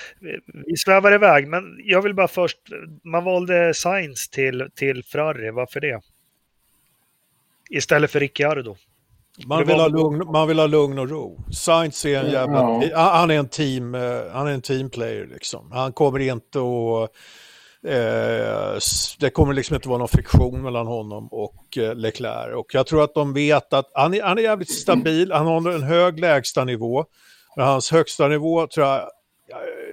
vi svävar iväg. Men jag vill bara först, man valde Sainz till, till Ferrari. Varför det? Istället för Ricciardo. Man vill, ha lugn, man vill ha lugn och ro. Sainz är en jävla... Ja. Han är en team, eh, han är en teamplayer liksom. Han kommer inte att... Eh, det kommer liksom inte vara någon friktion mellan honom och eh, Leclerc. Och jag tror att de vet att han är, han är jävligt stabil, han håller en hög lägsta nivå. Men hans högsta nivå tror jag...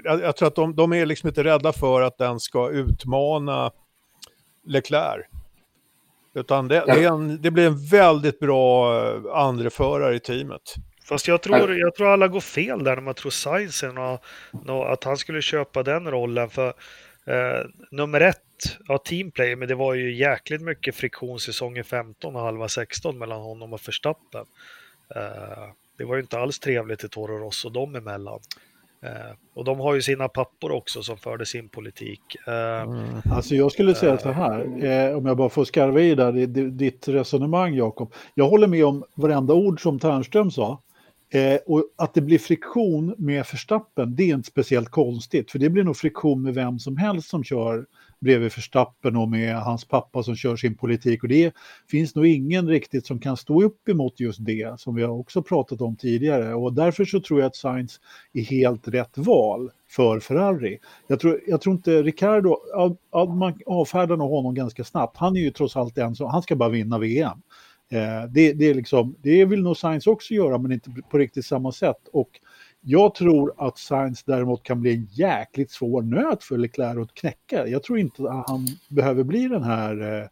Jag, jag tror att de, de är liksom inte rädda för att den ska utmana Leclerc. Utan det, det, en, det blir en väldigt bra eh, andreförare i teamet. Fast jag tror, jag tror alla går fel där när man tror Sainz är nå- nå- att han skulle köpa den rollen. För eh, nummer ett, ja teamplayer, men det var ju jäkligt mycket friktion säsongen 15 och halva 16 mellan honom och Verstappen. Eh, det var ju inte alls trevligt i Toro Rosso dem emellan. Eh, och de har ju sina pappor också som förde sin politik. Eh, Alltså jag skulle säga så här, eh, om jag bara får skarva i där, ditt resonemang Jakob. Jag håller med om varenda ord som Ternström sa. Eh, och att det blir friktion med Verstappen, det är inte speciellt konstigt. För det blir nog friktion med vem som helst som kör bredvid Verstappen och med hans pappa som kör sin politik. Och det finns nog ingen riktigt som kan stå upp emot just det, som vi har också pratat om tidigare. Och därför så tror jag att Sainz är helt rätt val för Ferrari. Jag tror, jag tror inte Ricardo, man avfärdar nog honom ganska snabbt. Han är ju trots allt en som, han ska bara vinna VM. Eh, det, det, är liksom, det vill nog Sainz också göra, men inte på riktigt samma sätt. Och jag tror att Sainz däremot kan bli en jäkligt svår nöt för Leclerc att knäcka. Jag tror inte att han behöver bli den här... Eh,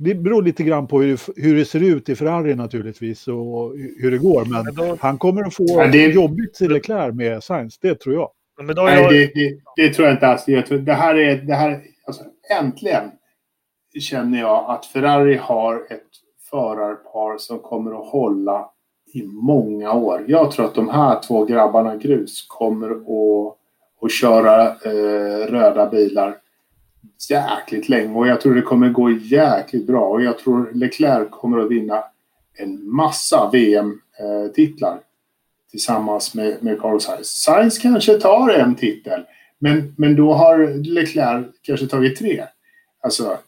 det beror lite grann på hur, hur det ser ut i Ferrari naturligtvis och hur det går. Men Men då- han kommer att få det- jobbigt till Leclerc med Sainz, det tror jag. Men då har Nej, jag, det, det, det tror jag inte alls. Jag tror, det här är... Det här, alltså, äntligen känner jag att Ferrari har ett förarpar som kommer att hålla i många år. Jag tror att de här två grabbarna grus kommer att, att köra eh, röda bilar jäkligt länge och jag tror det kommer gå jäkligt bra och jag tror Leclerc kommer att vinna en massa VM-titlar eh, tillsammans med, med Carlos Sainz. Sainz kanske tar en titel men, men då har Leclerc kanske tagit tre. Alltså,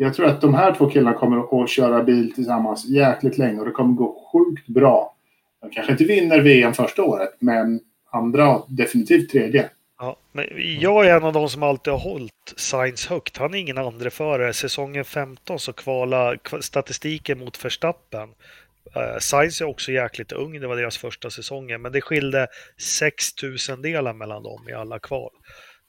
jag tror att de här två killarna kommer att köra bil tillsammans jäkligt länge och det kommer gå sjukt bra. De kanske inte vinner VM första året, men andra definitivt tredje. ja, men jag är en av de som alltid har hållit Sainz högt. Han är ingen andre förare. Säsongen 15 så kvala statistiken mot Verstappen. Uh, Sainz är också jäkligt ung, det var deras första säsonger, men det skilde 6000 delar mellan dem i alla kval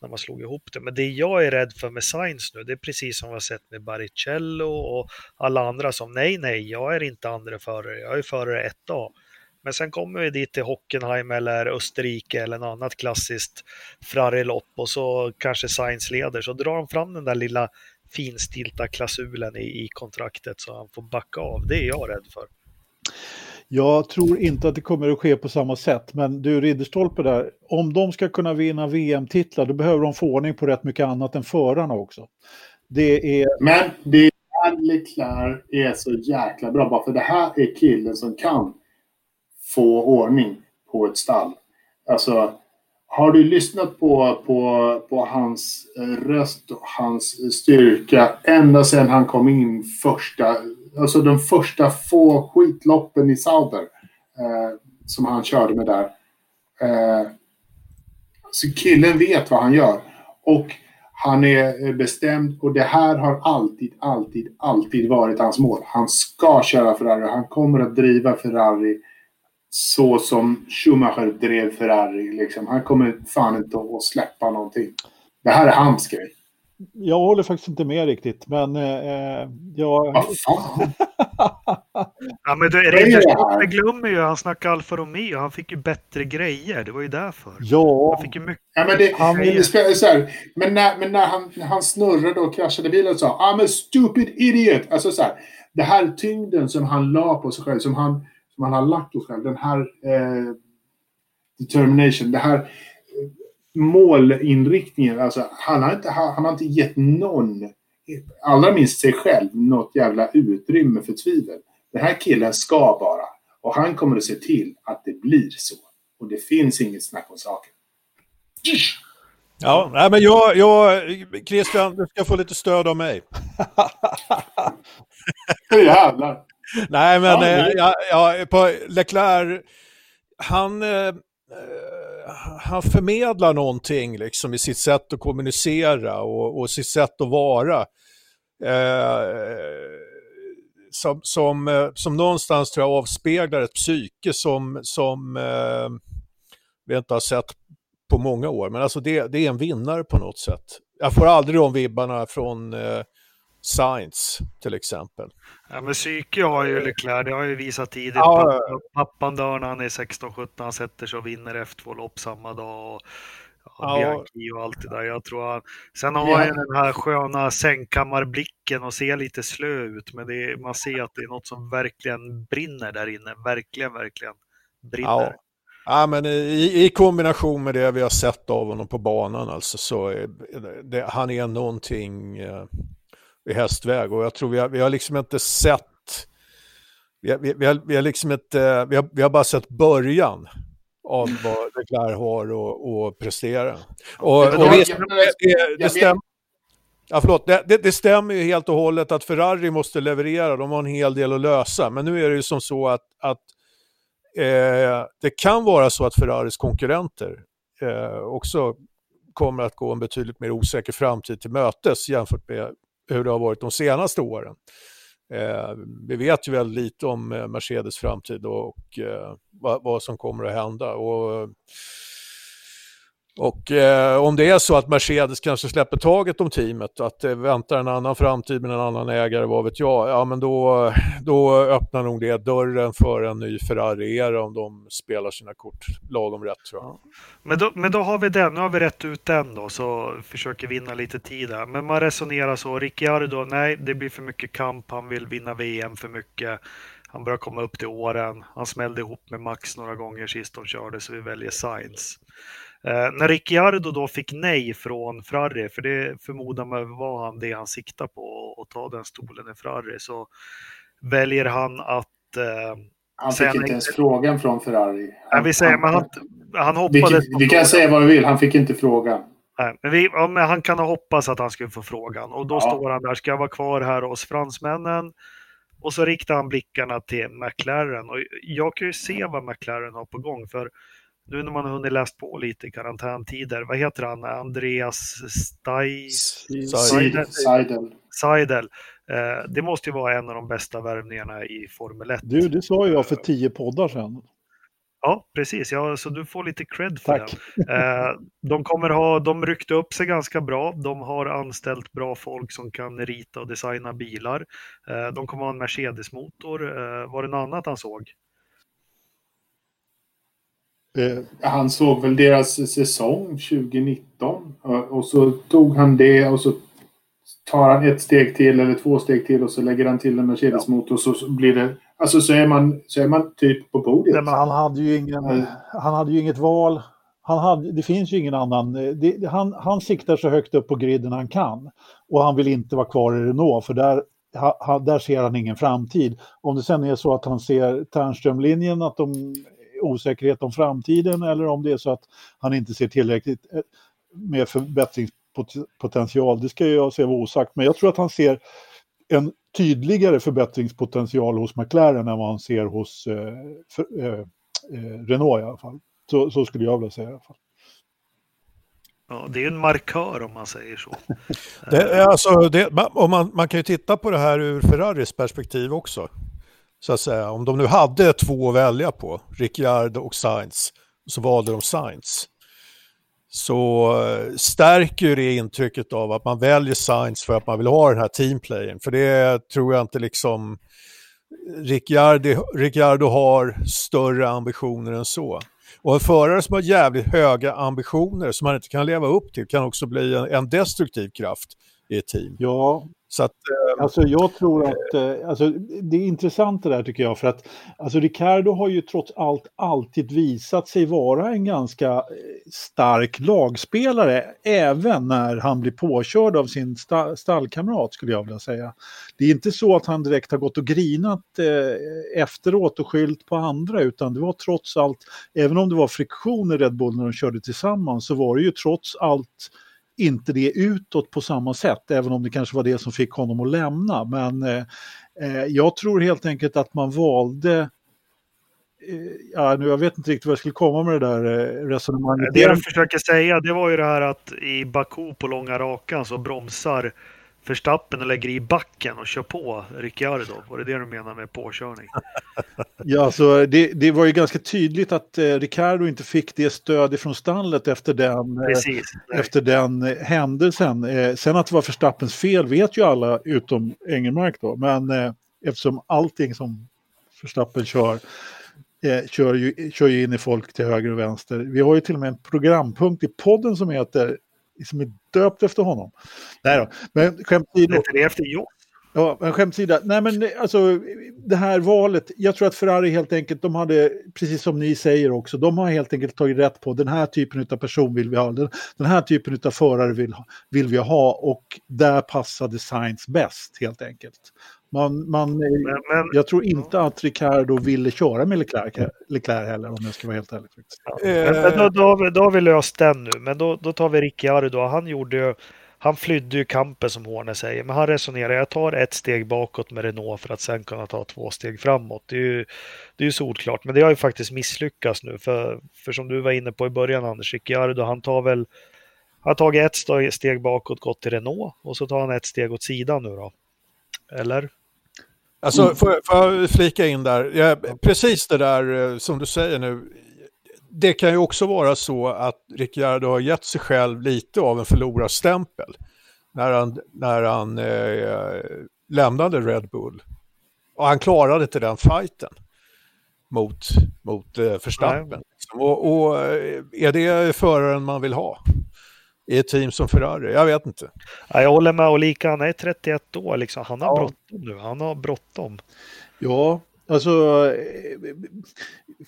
när man slog ihop det. Men det jag är rädd för med Sainz nu, det är precis som vi har sett med Baricello och alla andra som nej, nej, jag är inte andra förare, jag är förare 1A. Men sen kommer vi dit till Hockenheim eller Österrike eller något annat klassiskt frarilopp och så kanske Sainz leder. Så drar de fram den där lilla finstilta klausulen i, i kontraktet så han får backa av. Det är jag rädd för. Jag tror inte att det kommer att ske på samma sätt, men du Ridderstolpe där, om de ska kunna vinna VM-titlar då behöver de få ordning på rätt mycket annat än förarna också. Det är, Men det är Leclerc är så jäkla bra. Bara för det här är killen som kan få ordning på ett stall. Alltså, har du lyssnat på, på, på hans röst och hans styrka ända sedan han kom in första, alltså de första få skitloppen i Sauber eh, som han körde med där. Eh, så killen vet vad han gör. Och han är eh, bestämd och det här har alltid, alltid, alltid varit hans mål. Han ska köra Ferrari. Han kommer att driva Ferrari så som Schumacher drev Ferrari. Liksom. Han kommer fan inte att släppa någonting. Det här är hans grej jag håller faktiskt inte med riktigt, men eh, jag, Vad fan? Ja, men du, är det Ridderstolpe glömmer ju, han snackar Alfa Romeo, han fick ju bättre grejer, det var ju därför. ja, Han fick ju mycket Ja, men det, Han det så här, men när, men när han, han snurrade och kraschade bilen och sa I'm a stupid idiot. Alltså så här, det här tyngden som han la på sig själv, som han, som han har lagt på sig själv. Den här eh, determination, det här eh, målinriktningen. Alltså, han, har inte, han, han har inte gett någon, allra minst sig själv, något jävla utrymme för tvivel. Den här killen ska bara. Och han kommer att se till att det blir så. Och det finns inget snack om saken. Ja, nej, men jag, jag, Christian, du ska få lite stöd av mig. Jävlar. Nej, men Ja, eh, det- ja, ja, på Leclerc, han, eh, eh, han förmedlar någonting liksom i sitt sätt att kommunicera och, och sitt sätt att vara. Eh, som, som, eh, som någonstans tror jag avspeglar ett psyke som, som eh, vi inte har sett på många år. Men alltså det, det är en vinnare på något sätt. Jag får aldrig de vibbarna från eh, Science till exempel. Ja, men psyke har ju Leclerc, det har ju visat tidigt. Ja, Pappa, pappan dör när han är 16-17, han sätter sig och vinner F2-lopp samma dag. Och, ja, Ja. Och allt det där. Jag tror han, sen har Ja. han ju den här sköna sängkammarblicken och ser lite slö ut, men är, man ser att det är något som verkligen brinner där inne. Verkligen, verkligen brinner. Ja. Ja, men i, i kombination med det vi har sett av honom på banan alltså, så är det, han är någonting eh, i hästväg och jag tror vi har, vi har liksom inte sett vi har, vi, har, vi har liksom inte, vi har, vi har bara sett början av vad Leclerc har att- att prestera. Och, och det, det, stämmer. Ja, förlåt. Det, det, det stämmer ju helt och hållet att Ferrari måste leverera. De har en hel del att lösa. Men nu är det ju som så att, att eh, det kan vara så att Ferraris konkurrenter eh, också kommer att gå en betydligt mer osäker framtid till mötes jämfört med hur det har varit de senaste åren. Eh, vi vet ju väldigt lite om eh, Mercedes framtid och eh, vad, vad, som kommer att hända. Och, och eh, om det är så att Mercedes kanske släpper taget om teamet, att det väntar en annan framtid med en annan ägare, vad vet jag, ja men då, då öppnar nog det dörren för en ny Ferrari-era om de spelar sina kort lagom rätt tror jag. Men då, men då har vi den, nu har vi rätt ut den då, så försöker vinna lite tid här. Men man resonerar så, Ricciardo, nej det blir för mycket kamp, han vill vinna VM för mycket. Han börjar komma upp till åren. Han smällde ihop med Max några gånger sist de körde, så vi väljer Sainz. Eh, när Ricciardo då fick nej från Ferrari, för det förmodar man var han det han siktar på, att ta den stolen i Ferrari, så väljer han att eh, Han fick han inte ens frågan från Ferrari. Ja, vi säger, men han, han vi, hoppades kan- på vi kan säga vad vi vill, han fick inte frågan. Nej, men, vi, ja, men han kan ha hoppats att han skulle få frågan och då Ja. står han där, ska jag vara kvar här hos fransmännen? Och så riktar han blickarna till McLaren och jag kan ju se vad McLaren har på gång för nu när man har hunnit läst på lite i karantäntider, vad heter han, Andreas. Seidel. Seidel. Seidel. Eh, det måste ju vara en av de bästa värvningarna i Formel 1. Du, det sa jag för tio poddar sedan. Ja, precis. Ja, så du får lite cred för Tack. den. Eh, de kommer ha, de ryckte upp sig ganska bra. De har anställt bra folk som kan rita och designa bilar. Eh, de kommer ha en Mercedes-motor. Eh, var det något annat han såg? Eh, Han såg väl deras säsong 2019 och och så tog han det och så tar han ett steg till eller två steg till och så lägger han till en Mercedes-motor så så blir det... Alltså så är man, så är man typ på podiet. Nej, men han hade ju ingen, Mm. han hade ju inget val. Han hade, det finns ju ingen annan. eh, Det, han, han siktar så högt upp på griden han kan. Och han vill inte vara kvar i Renault för där, ha, där ser han ingen framtid. Om det sen är så att han ser Ternströmlinjen, att de osäkerhet om framtiden eller om det är så att han inte ser tillräckligt eh, med förbättringspotential. Det ska jag säga vara osagt. Men jag tror att han ser en tydligare förbättringspotential hos McLaren än vad han ser hos eh, för, eh, eh, Renault i alla fall. Så, så skulle jag vilja säga i alla fall. Ja, det är en markör om man säger så. Det, är alltså, det, man, man kan ju titta på det här ur Ferraris perspektiv också. Så att säga, om de nu hade två att välja på, Ricciardo och Sainz, så valde de Sainz. Så eh, stärker ju det intrycket av att man väljer Sainz för att man vill ha den här teamplayen. För det tror jag inte liksom Ricciardo, Ricciardo har större ambitioner än så. Och en förare som har jävligt höga ambitioner som man inte kan leva upp till kan också bli en, en destruktiv kraft i ett team. Ja, så att, eh, Alltså jag tror att, eh, alltså det är intressant det där tycker jag för att alltså Ricardo har ju trots allt alltid visat sig vara en ganska eh, stark lagspelare även när han blir påkörd av sin sta- stallkamrat skulle jag vilja säga. Det är inte så att han direkt har gått och grinat eh, efteråt och skyllt på andra utan det var trots allt, även om det var friktion i Red Bull när de körde tillsammans så var det ju trots allt inte det utåt på samma sätt, även om det kanske var det som fick honom att lämna. Men eh, eh jag tror helt enkelt att man valde eh, Ja, nu, jag vet inte riktigt vad jag skulle komma med det där eh, resonemanget. Det de försöker säga det var ju det här att i Baku på långa rakan så bromsar Verstappen och lägger i backen och kör på Ricciardo. Var det det du menar med påkörning? Ja, alltså, det, det var ju ganska tydligt att eh, Ricardo inte fick det stöd från stallet efter den, eh, Precis. efter den eh, händelsen. Eh, sen att det var Verstappens fel vet ju alla utom Engelmark då. Men eh, eftersom allting som Verstappen kör eh, kör, ju, kör ju in i folk till höger och vänster. Vi har ju till och med en programpunkt i podden som heter som är döpt efter honom. Nej då, men skämt det efter jobb. Ja, men skämt åsido. Nej, men alltså det här valet. Jag tror att Ferrari helt enkelt, de hade, precis som ni säger också, de har helt enkelt tagit rätt på den här typen av person vill vi ha, den, den här typen av förare vill, vill vi ha och där passade Sainz bäst helt enkelt. Man, man, Men, men jag tror inte att Ricardo ville köra med Leclerc, Leclerc heller om jag ska vara helt ärlig. faktiskt. Men, men då, då, har vi, då har vi löst den nu, men då, då tar vi Ricciardo. Han gjorde han flydde ju kampen som Horner säger, men han resonerar, jag tar ett steg bakåt med Renault för att sen kunna ta två steg framåt. Det är ju, det är ju solklart, men det har ju faktiskt misslyckats nu, för, för som du var inne på i början Anders, Ricciardo, han tar väl, han har tagit ett steg- steg bakåt, gått till Renault och så tar han ett steg åt sidan nu då. Eller? Alltså, Mm. får, jag- får jag flika in där? Ja, precis det där eh, som du säger nu. Det kan ju också vara så att Ricciardo har gett sig själv lite av en förlorarstämpel när han, när han eh, lämnade Red Bull. Och han klarade inte den fighten mot, mot eh, Verstappen. Och, och eh, är det föraren man vill ha i ett team som Ferrari? Jag vet inte. Ja, jag håller med och lika, han är 31 år liksom. Han har Ja. bråttom nu. Han har bråttom. Ja, alltså eh,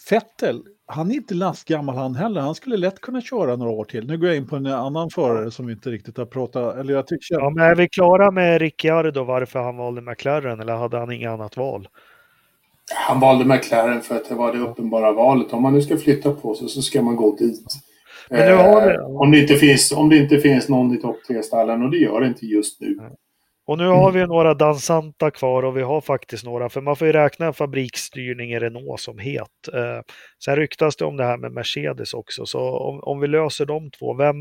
Fettel, han är inte lastgammal han heller. Han skulle lätt kunna köra några år till. Nu går jag in på en annan förare som vi inte riktigt har pratat, eller jag tycker... Ja, men är vi klara med Ricciardo varför han valde McLaren eller hade han inget annat val? Han valde McLaren för att det var det uppenbara valet. Om man nu ska flytta på sig så ska man gå dit. Vi- Eh, om, det inte finns, om det inte finns någon i topp tre-stallen och det gör det inte just nu. Och nu har vi några dansanta kvar och vi har faktiskt några, för man får ju räkna en fabriksstyrning i Renault som het. Eh, sen ryktas det om det här med Mercedes också, så om, om vi löser de två, vem...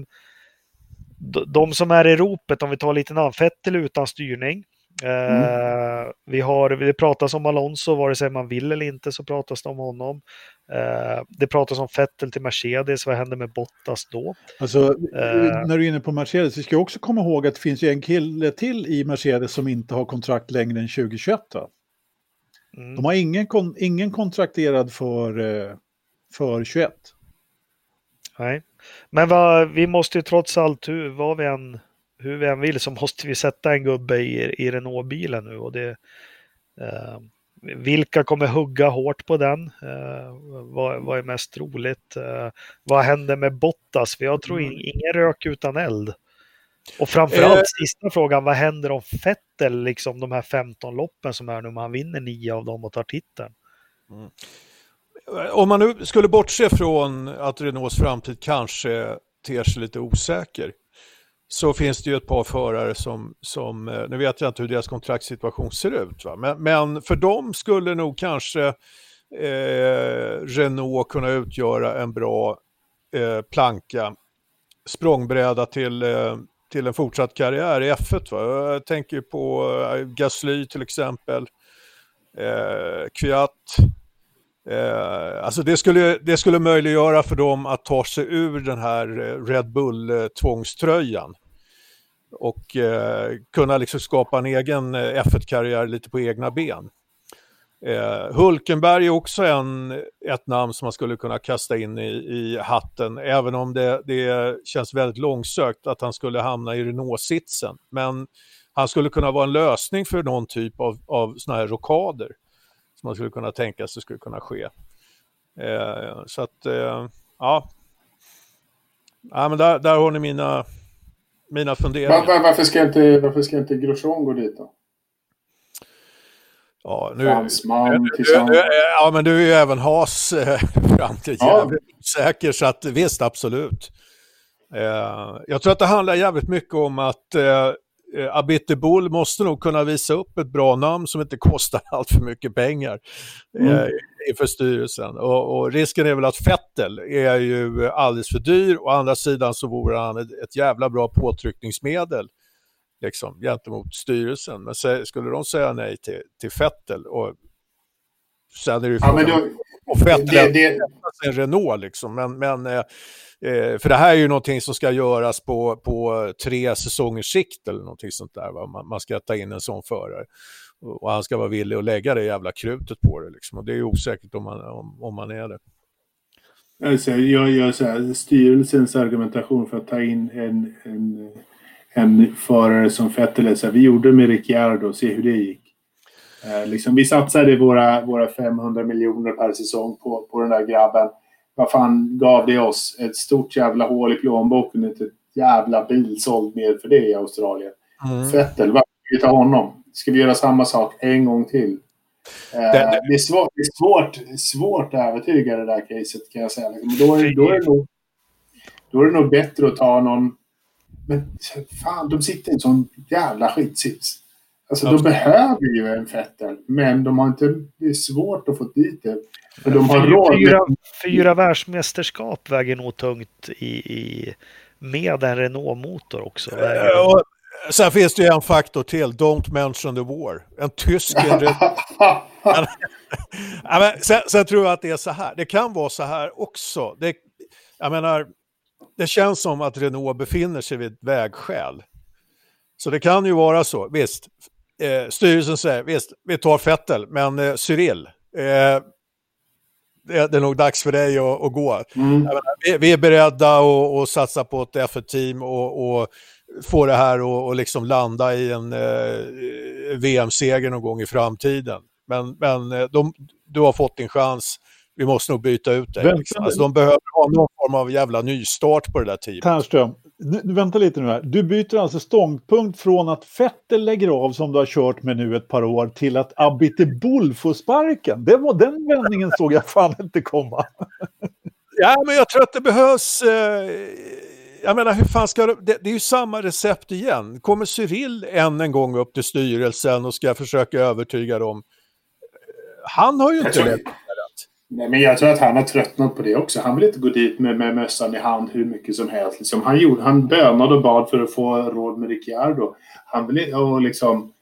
de- De som är i ropet, om vi tar lite namn, Vettel utan styrning. Eh, vi har, det pratas om Alonso, vare sig man vill eller inte så pratas det om honom. Eh, det pratas om Vettel till Mercedes, vad händer med Bottas då? Alltså, Eh. när du är inne på Mercedes, vi ska också komma ihåg att det finns ju en kille till i Mercedes som inte har kontrakt längre än 2021. Va? Mm. De har ingen, ingen kontrakterad för, för 21. Nej, men vad, vi måste ju trots allt, vad vi än, hur vi än vill, så måste vi sätta en gubbe i, i Renault-bilen nu. Och det, eh, vilka kommer hugga hårt på den? Eh, vad, vad är mest roligt? Eh, vad händer med Bottas? För jag tror in, ingen rök utan eld. Och framförallt Eh. sista frågan, vad händer om Vettel, liksom de här 15 loppen som är nu, om han vinner nio av dem och tar titeln? Om man nu skulle bortse från att Renaults framtid kanske ter sig lite osäker så finns det ju ett par förare som, som eh, nu vet jag inte hur deras kontraktssituation ser ut, va? Men, men för dem skulle nog kanske eh, Renault kunna utgöra en bra eh, planka, språngbräda till, eh, till en fortsatt karriär i F1. Va? Jag tänker på eh, Gasly till exempel, eh, Kviat. Eh, alltså det skulle, det skulle möjliggöra för dem att ta sig ur den här eh, Red Bull-tvångströjan eh, och eh, kunna liksom skapa en egen eh, F1-karriär lite på egna ben. Eh, Hulkenberg är också en, ett namn som man skulle kunna kasta in i, i hatten, även om det, det känns väldigt långsökt att han skulle hamna i Renault-sitsen. Men han skulle kunna vara en lösning för någon typ av, av sådana här rockader som man skulle kunna tänka sig skulle kunna ske. Eh, så att, eh, ja. ja men där, där har ni mina, mina funderingar. Var, var, varför, ska inte, varför ska inte Grosjean gå dit då? Ja, nu, Fransman tillsammans. du, ja, men du är ju även Haas eh, framtid Ja. jävligt säker, så att visst, absolut. Eh, jag tror att det handlar jävligt mycket om att eh, eh, Abite Bull måste nog kunna visa upp ett bra namn som inte kostar allt för mycket pengar eh, Mm. inför styrelsen. Och, och risken är väl att Fettel är ju alldeles för dyr. Å andra sidan så vore han ett, ett jävla bra påtryckningsmedel liksom, gentemot styrelsen. Men sä, skulle de säga nej till, till Fettel och sen är det ju Ja, men frågan då, om Fettel det, en Renault liksom. Men, men eh, eh, för det här är ju någonting som ska göras på, på tre säsongers sikt eller någonting sånt där. Va? Man, man ska ta in en sån förare. Och, och han ska vara villig att lägga det jävla krutet på det liksom. Och det är ju osäkert om man, om, om man är det. Alltså, jag gör så här, styrelsens argumentation för att ta in en, en, en förare som Vettel, så här, vi gjorde med Ricciardo, se hur det gick. Eh, liksom, vi satsade våra, våra 500 miljoner per säsong på, på den där grabben. Vad fan gav det oss? Ett stort jävla hål i plånboken, inte ett jävla bil såld med för det i Australien. Vettel, varför ska vi ta honom? Ska vi göra samma sak en gång till? Eh, Det- det- det, är svårt, det är svårt, svårt att övertyga det där caset kan jag säga. Men Då är, då, är det nog, då är det nog bättre att ta någon... Men fan, de sitter i en sån jävla skitsits. Alltså, de behöver ju en Vettel, men de har inte... Det är svårt att få dit det. För de har råd Fyra, med... fyra världsmästerskap väger nog tungt i, i, med en Renault-motor också. Eh, och, Sen finns det ju en faktor till, don't mention the war. En tysk... En, ja, sen, sen, tror jag att det är så här, det kan vara så här också. Det, jag menar, det känns som att Renault befinner sig vid ett vägskäl. Så det kan ju vara så, visst. Eh, styrelsen säger, visst, vi tar Fettel, men eh, Cyril, eh, det, det är nog dags för dig att, att gå. Mm. Menar, vi, vi, är beredda att, att satsa på ett F1-team och, och, få det här och, och liksom landa i en eh, VM-seger någon gång i framtiden. Men, men eh, de, du har fått din chans, vi måste nog byta ut dig. Liksom. Alltså, de behöver ha någon form av jävla nystart på det där teamet. Ternström, nu, vänta lite nu här. Du byter alltså ståndpunkt från att Fettel lägger av som du har kört med nu ett par år till att Abite Bull får sparken. Det var, den vändningen såg jag fan inte komma. ja, men jag tror att det behövs... Eh, jag menar, hur fan ska det, det... Det är ju samma recept igen. Kommer Cyril än en gång upp till styrelsen och ska försöka övertyga dem? Han har ju inte rätt. Nej, men jag tror att han har tröttnat på det också. Han vill inte gå dit med, med mössan i hand hur mycket som helst. Liksom, han, gjorde, han bönade och bad för att få råd med Ricciardo. Han vill, och liksom,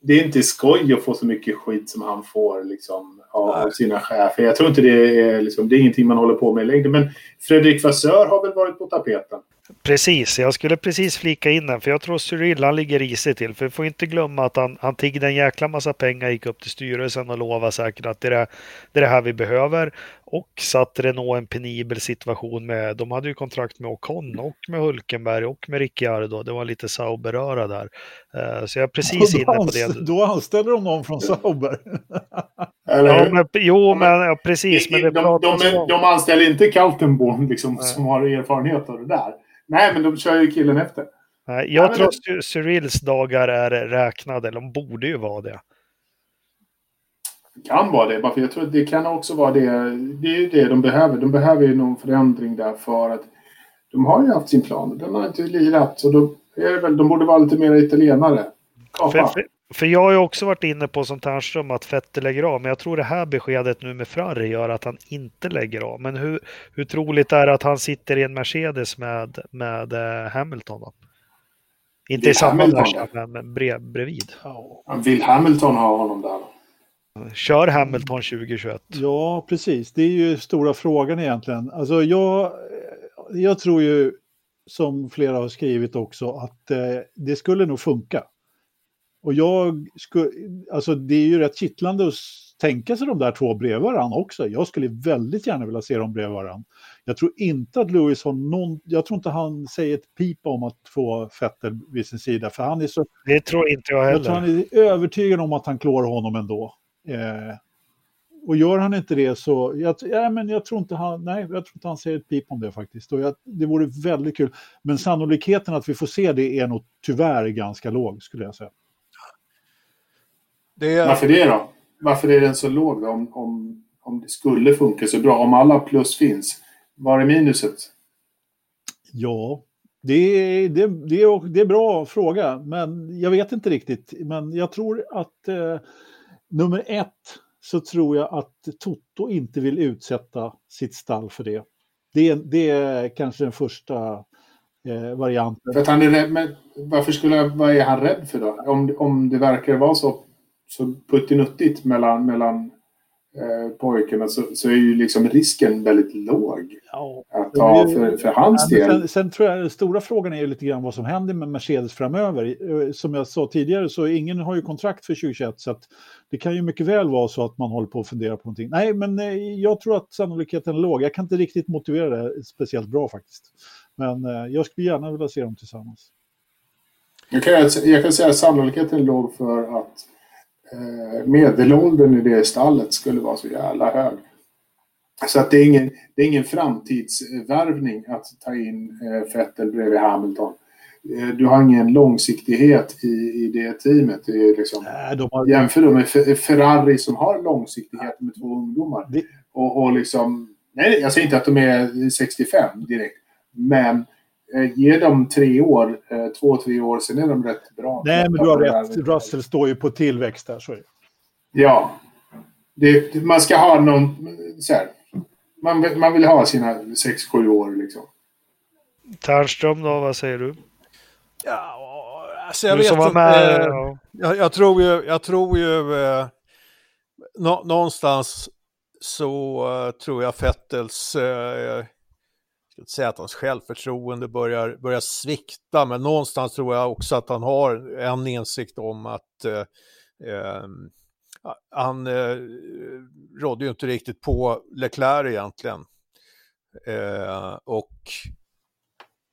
det är inte skoj att få så mycket skit som han får liksom, av sina chefer. Jag tror inte det är, liksom, det är ingenting man håller på med längre. Men Fredrik Vassör har väl varit på tapeten. Precis, jag skulle precis flika in den för jag tror Cyril han ligger risigt till. För vi får inte glömma att han, han tiggde en jäkla massa pengar, gick upp till styrelsen och lovade säkert att det är det, är det här vi behöver. Och satt Renault en penibel situation med, de hade ju kontrakt med Ocon och med Hulkenberg och med Ricciardo. Det var lite Sauberöra där. Uh, så jag är precis inne på det. Då anställer de någon från Sauber. ja, men, jo, men ja, precis. Men det de, de, de, de anställer inte Kaltenborn liksom, som har erfarenhet av det där. Nej, men de kör ju killen efter. Nej, jag tror att Cyrils dagar är räknade, eller de borde ju vara det. Kan vara det, för jag tror att det kan också vara det. Det är ju det de behöver. De behöver ju någon förändring där för att de har ju haft sin plan. Den har inte lirat. Så då är det väl, de borde vara lite mer italienare. För, för, för, jag har ju också varit inne på som Ternström att Fette lägger av. Men jag tror det här beskedet nu med Ferrari gör att han inte lägger av. Men hur, hur troligt är det att han sitter i en Mercedes med, med uh, Hamilton då? Inte i samma Mercedes, men brev, bredvid. Ja. Vill Hamilton ha honom där? Kör Hamilton 2021? Ja, precis. Det är ju stora frågan egentligen. Alltså jag, jag tror ju, som flera har skrivit också, att eh, det skulle nog funka. Och jag skulle, alltså det är ju rätt kittlande att tänka sig de där två bredvid varandra också. Jag skulle väldigt gärna vilja se dem bredvid varandra. Jag tror inte att Lewis har någon, jag tror inte han säger ett pip om att få Vettel vid sin sida. För han är så... Det tror inte jag heller. Jag tror han är övertygad om att han klår honom ändå. Eh, och gör han inte det så, jag, ja, men jag tror inte han, nej, jag tror inte han säger ett pip om det faktiskt. Och jag, det vore väldigt kul. Men sannolikheten att vi får se det är nog tyvärr ganska låg skulle jag säga. Det... Varför det då? Varför är den så låg då? Om, om, om det skulle funka så bra, om alla plus finns, var är minuset? Ja, det, det, det, det är bra fråga, men jag vet inte riktigt. Men jag tror att eh, nummer ett så tror jag att Toto inte vill utsätta sitt stall för det. Det, det är kanske den första eh, varianten. För att han är rädd, men varför skulle, vad är han rädd för då? Om, om det verkar vara så, så puttinuttigt mellan, mellan eh, pojkarna så, så är ju liksom risken väldigt låg. Ja, att ta för, för hans ja, del. Sen, sen, tror jag den stora frågan är ju lite grann vad som händer med Mercedes framöver. Eh, som jag sa tidigare så ingen har ju kontrakt för 2021 så att det kan ju mycket väl vara så att man håller på att fundera på någonting. Nej, men eh, jag tror att sannolikheten är låg. Jag kan inte riktigt motivera det speciellt bra faktiskt. Men eh, jag skulle gärna vilja se dem tillsammans. Jag kan, jag kan säga att sannolikheten är låg för att medelåldern i det stallet skulle vara så jävla hög. Så att det är ingen, det är ingen framtidsvärvning att ta in eh, Vettel bredvid Hamilton. Eh, du har ingen långsiktighet i, i det teamet. Det är liksom, Nej, de har... Jämför då med Ferrari som har långsiktighet med två ungdomar. Det... Och, och liksom, nej, jag säger inte att de är 65 direkt. Men eh, ge dem tre år, eh, två, tre år, sen är de rätt bra. Nej, men du har rätt. Russell står ju på tillväxt där. Så är det. Ja. Det, man ska ha någon... Så här, man, man vill ha sina 6-7 år liksom. Tärnström då, vad säger du? Ja, Alltså jag Du vet inte. med, eh, ja. Jag, jag tror ju, jag tror ju eh, nå, någonstans så eh, tror jag Fettels, eh, säga att hans självförtroende börjar, börjar svikta, men någonstans tror jag också att han har en insikt om att eh, eh, han eh, rådde ju inte riktigt på Leclerc egentligen. Eh, och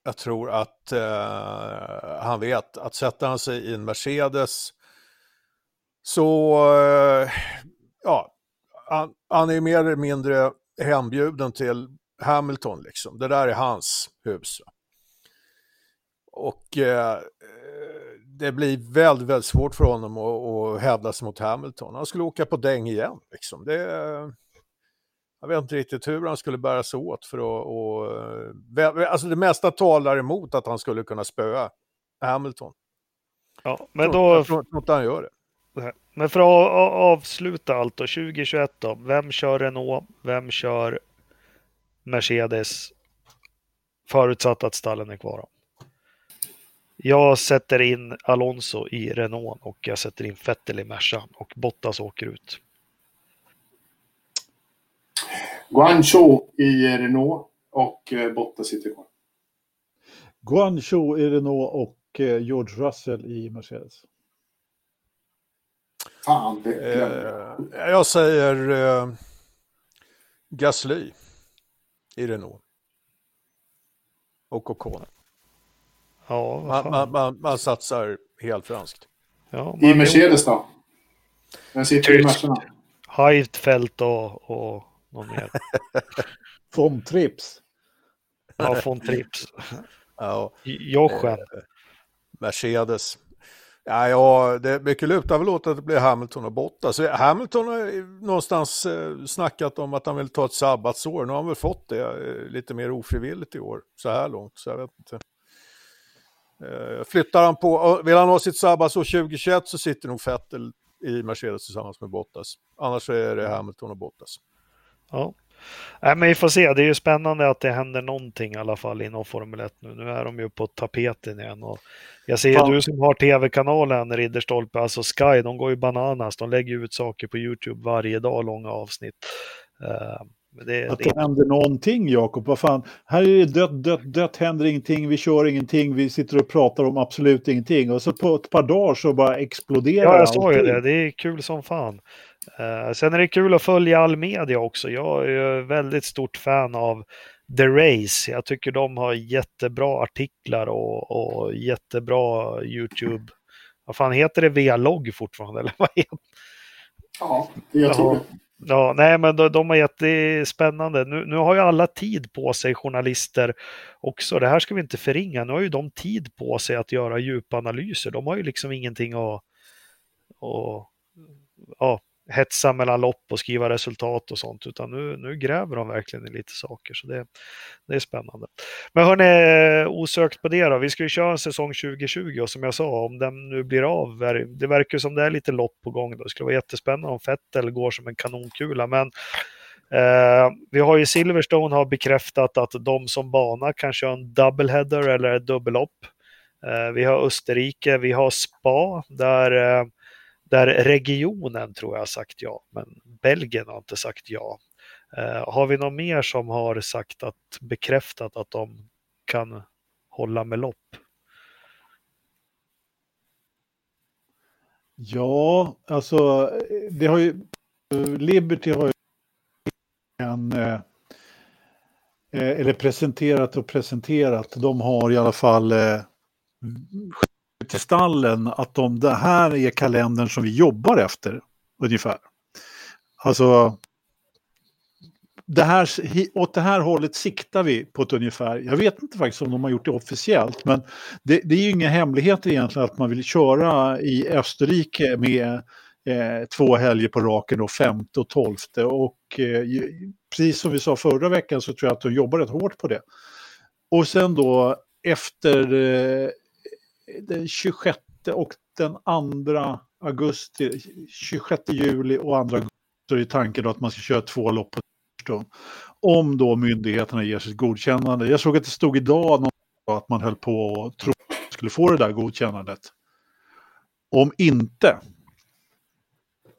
jag tror att eh, han vet att sätter han sig i en Mercedes så, eh, ja, han, han är mer eller mindre hembjuden till Hamilton liksom. Det där är hans hus. Och eh, det blir väldigt, väldigt svårt för honom att, att hävda sig mot Hamilton. Han skulle åka på däng igen liksom. Det, jag vet inte riktigt hur han skulle bära sig åt för att... Och, eh, alltså det mesta talar emot att han skulle kunna spöa Hamilton. Ja, men då, Jag tror inte han gör det. Men för att avsluta allt då, 2021 då. Vem kör Renault? Vem kör Mercedes? Förutsatt att stallen är kvar. Jag sätter in Alonso i Renault och jag sätter in Vettel i Merca och Bottas åker ut. Guangzhou i Renault och eh, Bottas sitter kvar. Guangzhou i Renault och eh, George Russell i Mercedes. Fan, det glömde jag. Eh, jag säger eh, Gasly i Renault. Och Ocon. Ja, Man, man, man, man satsar helt franskt. ja, I Mercedes då? Den sitter i Tyst. Mercerna. Heidfeld och, och någon mer. Von Trips. Ja, von Trips. Ja, Jochen. Mercedes. Ja, ja, det mycket lutar väl åt att det blir Hamilton och Bottas. Hamilton har någonstans eh, snackat om att han vill ta ett sabbatsår. Nu har han väl fått det eh, lite mer ofrivilligt i år, så här långt. Så jag vet inte. Eh, flyttar han på, vill han ha sitt sabbatsår 2021 så sitter nog Vettel i Mercedes tillsammans med Bottas. Annars är det Hamilton och Bottas. Ja. Nej, men vi får se. Det är ju spännande att det händer någonting i alla fall inom Formel 1 nu. Nu är de ju på tapeten igen. Och jag ser Fan. du som har tv-kanalen Ridderstolpe, alltså Sky, de går ju bananas. De lägger ut saker på YouTube varje dag, långa avsnitt. Men det, Att det, händer någonting, Jakob. Vad fan, här är det dött, dött, dött, händer ingenting, vi kör ingenting, vi sitter och pratar om absolut ingenting. Och så på ett par dagar så bara exploderar ja, jag sa ju det. Det är kul som fan. Eh, sen är det kul att följa all media också. Jag är ju väldigt stort fan av The Race. Jag tycker de har jättebra artiklar och, och jättebra YouTube. Vad fan heter det? Vlogg fortfarande? Eller vad heter Ja, det jag tror det. Ja, nej, men de, de har jättespännande. Nu, nu har ju alla tid på sig, journalister också. Det här ska vi inte förringa. Nu har ju de tid på sig att göra djupanalyser. De har ju liksom ingenting att, att ja, hetsa mellan lopp och skriva resultat och sånt, utan nu, nu gräver de verkligen i lite saker. Så det, det är spännande. Men hörni, osökt på det då. Vi ska ju köra en säsong 2020 och som jag sa, om den nu blir av, det verkar som det är lite lopp på gång då. Det skulle vara jättespännande om Fettel går som en kanonkula, men Eh, vi har ju Silverstone har bekräftat att de som bana kan köra en doubleheader eller ett dubbellopp. Eh, vi har Österrike, vi har Spa där, eh, där regionen tror jag har sagt ja, men Belgien har inte sagt ja. Eh, har vi någon mer som har sagt att bekräftat att de kan hålla med lopp? Ja, alltså det har ju... Liberty har ju en... eh, eh Eller presenterat och presenterat. De har i alla fall eh, till stallen att de, det här är kalendern som vi jobbar efter ungefär. Alltså det här, åt det här hållet siktar vi på ett ungefär. Jag vet inte faktiskt om de har gjort det officiellt, men det, det är ju inga hemligheter egentligen att man vill köra i Österrike med eh, två helger på raken, då, femte och tolfte. Och eh, precis som vi sa förra veckan så tror jag att de jobbar rätt hårt på det. Och sen då efter eh, den 26 och den 2 augusti, 26 juli och 2 augusti så är tanken då att man ska köra två lopp på Silverstone. Om då myndigheterna ger sitt godkännande. Jag såg att det stod idag att man höll på och tro att man skulle få det där godkännandet. Om inte,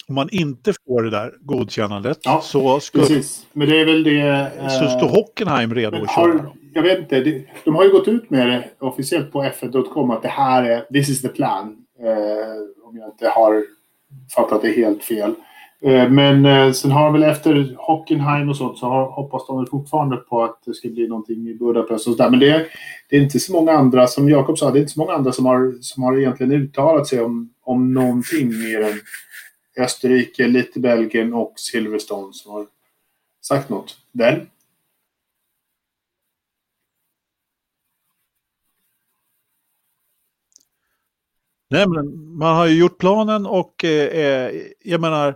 om man inte får det där godkännandet Ja, så, skulle, Precis. Men det är väl det... eh, så står Hockenheim redo att köra. har, jag vet inte. det- De har ju gått ut med det officiellt på f1.com att det här är... This is the plan. Eh, om jag inte har fattat det helt fel. Eh, men eh, sen har väl efter Hockenheim och sånt så har, hoppas de väl fortfarande på att det ska bli någonting i Budapest och sådär. Men det är, det är inte så många andra, som Jakob sa, det är inte så många andra som har, som har egentligen uttalat sig om, om någonting mer än Österrike, lite Belgien och Silverstone som har sagt något. Väl? Nej, men man har ju gjort planen och eh, eh, jag menar,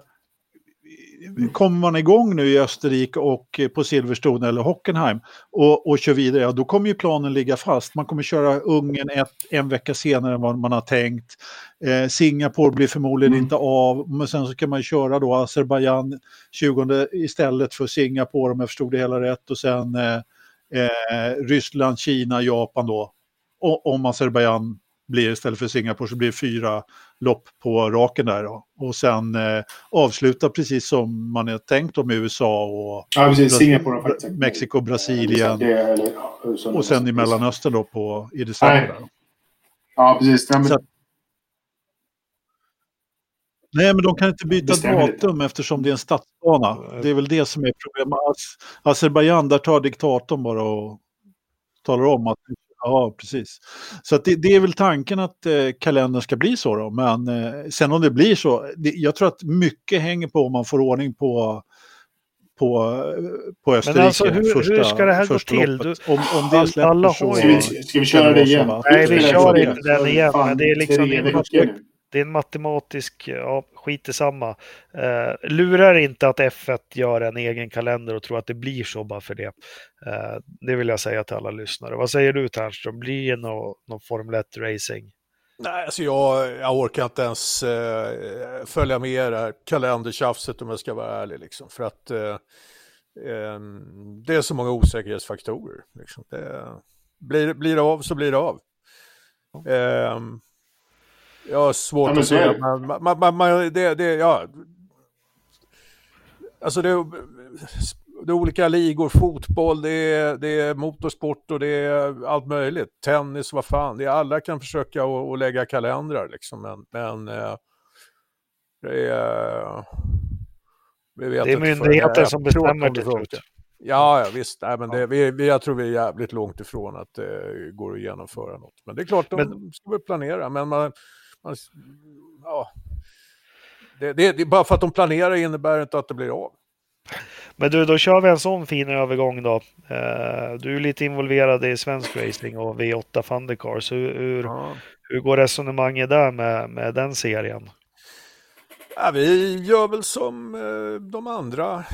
kommer man igång nu i Österrike och eh, på Silverstone eller Hockenheim och, och kör vidare, ja, då kommer ju planen ligga fast. Man kommer köra Ungern ett, en vecka senare än vad man har tänkt. Eh, Singapore blir förmodligen Mm. inte av, men sen så kan man köra då Azerbajdzjan 20 istället för Singapore om jag förstod det hela rätt och sen eh, eh, Ryssland, Kina, Japan då. Och, om Azerbajdzjan blir istället för Singapore så blir det fyra lopp på raken där då. Och sen eh, avsluta precis som man är tänkt om USA och Ja, precis. Singapore har faktiskt. Mexiko, Brasilien eller, ja, och sen i Mellanöstern då på, i december. Nej. Där. Ja, precis. Nej, men, Så Nej, men de kan inte byta datum eftersom det är en stadsbana. Det är väl det som är problemet. Az- Azerbajdzjan, där tar diktatorn bara och talar om att Ja, precis. Så att det, det är väl tanken att eh, kalendern ska bli så då. Men eh, sen om det blir så, det, jag tror att mycket hänger på om man får ordning på på, eh, på Österrike. alltså, hur- första, hur ska det här gå första till? loppet. Om, om det släpper alla så... ska, vi, ska vi köra det igen? Nej, vi kör inte den igen, men det är liksom- det är. Det är en matematisk, ja, skit i samma. Eh, lurar inte att F1 gör en egen kalender och tror att det blir så bara för det. Eh, det vill jag säga till alla lyssnare. Vad säger du Ternström? Blir det någon nå Formel 1-racing? Nej, alltså jag, jag orkar inte ens eh, följa med i det här kalendertjafset om jag ska vara ärlig. Liksom, för att eh, eh, det är så många osäkerhetsfaktorer. Liksom. Det, blir, blir det av så blir det av. Eh, jag har svårt Ja, att det. men man, man, man, det, det, ja. Alltså det, det är olika ligor, fotboll, det är, det är motorsport och det är allt möjligt. Tennis, vad fan, det är, alla kan försöka att att lägga kalendrar liksom. Men, men eh, det är... Vi vet Det är inte för- myndigheten jag som tror att bestämmer det till slut. Ja, ja visst. Nej, men det, vi, vi, jag tror vi är jävligt långt ifrån att det går att genomföra något. Men det är klart, de Men- ska väl planera. Men man, ja. det, det, det, bara för att de planerar innebär inte att det blir av. Men du, då kör vi en sån fin övergång då. Eh, du är lite involverad i svensk racing och V8 Thundercars. Hur, hur, hur går resonemanget där med, med den serien? Ja, vi gör väl som eh, de andra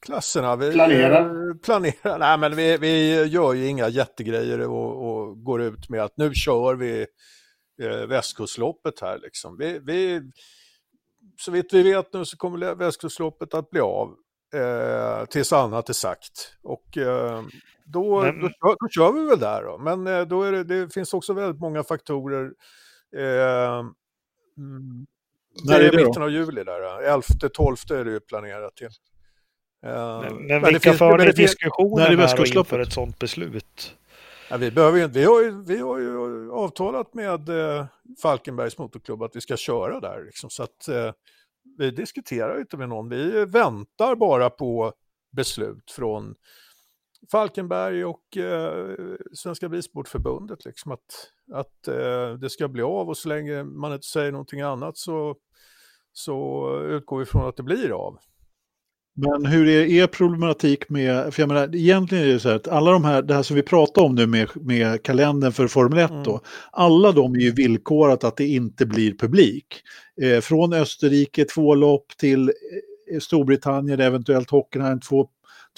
klasserna. Vi, Planerar. eh, planerar. Nej, men vi, vi gör ju inga jättegrejer och, och går ut med att nu kör vi eh, västkustloppet här. Liksom. Vi, vi, så vitt vi vet nu så kommer västkustloppet att bli av eh, tills annat är sagt. Och eh, då, Men- då, kör, då kör vi väl där då. Men eh, då är det, det finns också väldigt många faktorer. Eh, mm, det När är, är det då? mitten av juli där. 11-12 är det ju planerat till. Eh, Men, men det vilka finns- för men det diskussioner När är med och västkustloppet? inför ett sådant beslut? Ja, vi, behöver ju, vi, har ju, vi har ju avtalat med eh, Falkenbergs motorklubb att vi ska köra där. Liksom, så att eh, vi diskuterar ju inte med någon. Vi väntar bara på beslut från Falkenberg och eh, Svenska Bilsportförbundet. Liksom, att att eh, det ska bli av och så länge man inte säger någonting annat så, så utgår vi från att det blir av. Men hur är er problematik med, för jag menar, egentligen är det så här att alla de här, det här som vi pratar om nu med, med kalendern för Formel 1 då, Mm. alla de är ju villkorat att det inte blir publik. Eh, från Österrike två lopp till eh, Storbritannien, eventuellt Hockenheim två,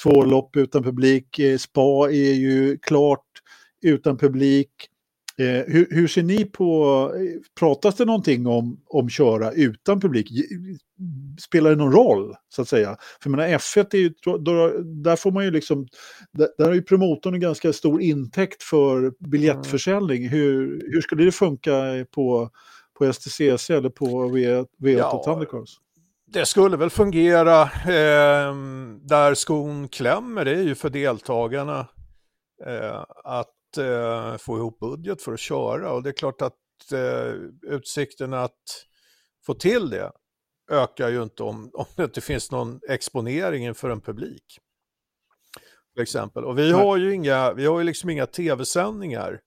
två lopp utan publik. Eh, Spa är ju klart utan publik. Eh, hur, hur ser ni på, eh, pratas det någonting om, om köra utan publik? Spelar det någon roll, så att säga? För jag menar, F1 är ju, där får man ju liksom, där, där har ju promotorn en ganska stor intäkt för biljettförsäljning. Hur, hur skulle det funka på, på STCC eller på V8 Ja. Thundercars? Det skulle väl fungera eh, där skon klämmer, det är ju för deltagarna eh, att eh, få ihop budget för att köra. Och det är klart att eh, utsikterna att få till det ökar ju inte om, om det inte finns någon exponering inför en publik. Till exempel. Och vi har ju inga, vi har ju liksom inga tv-sändningar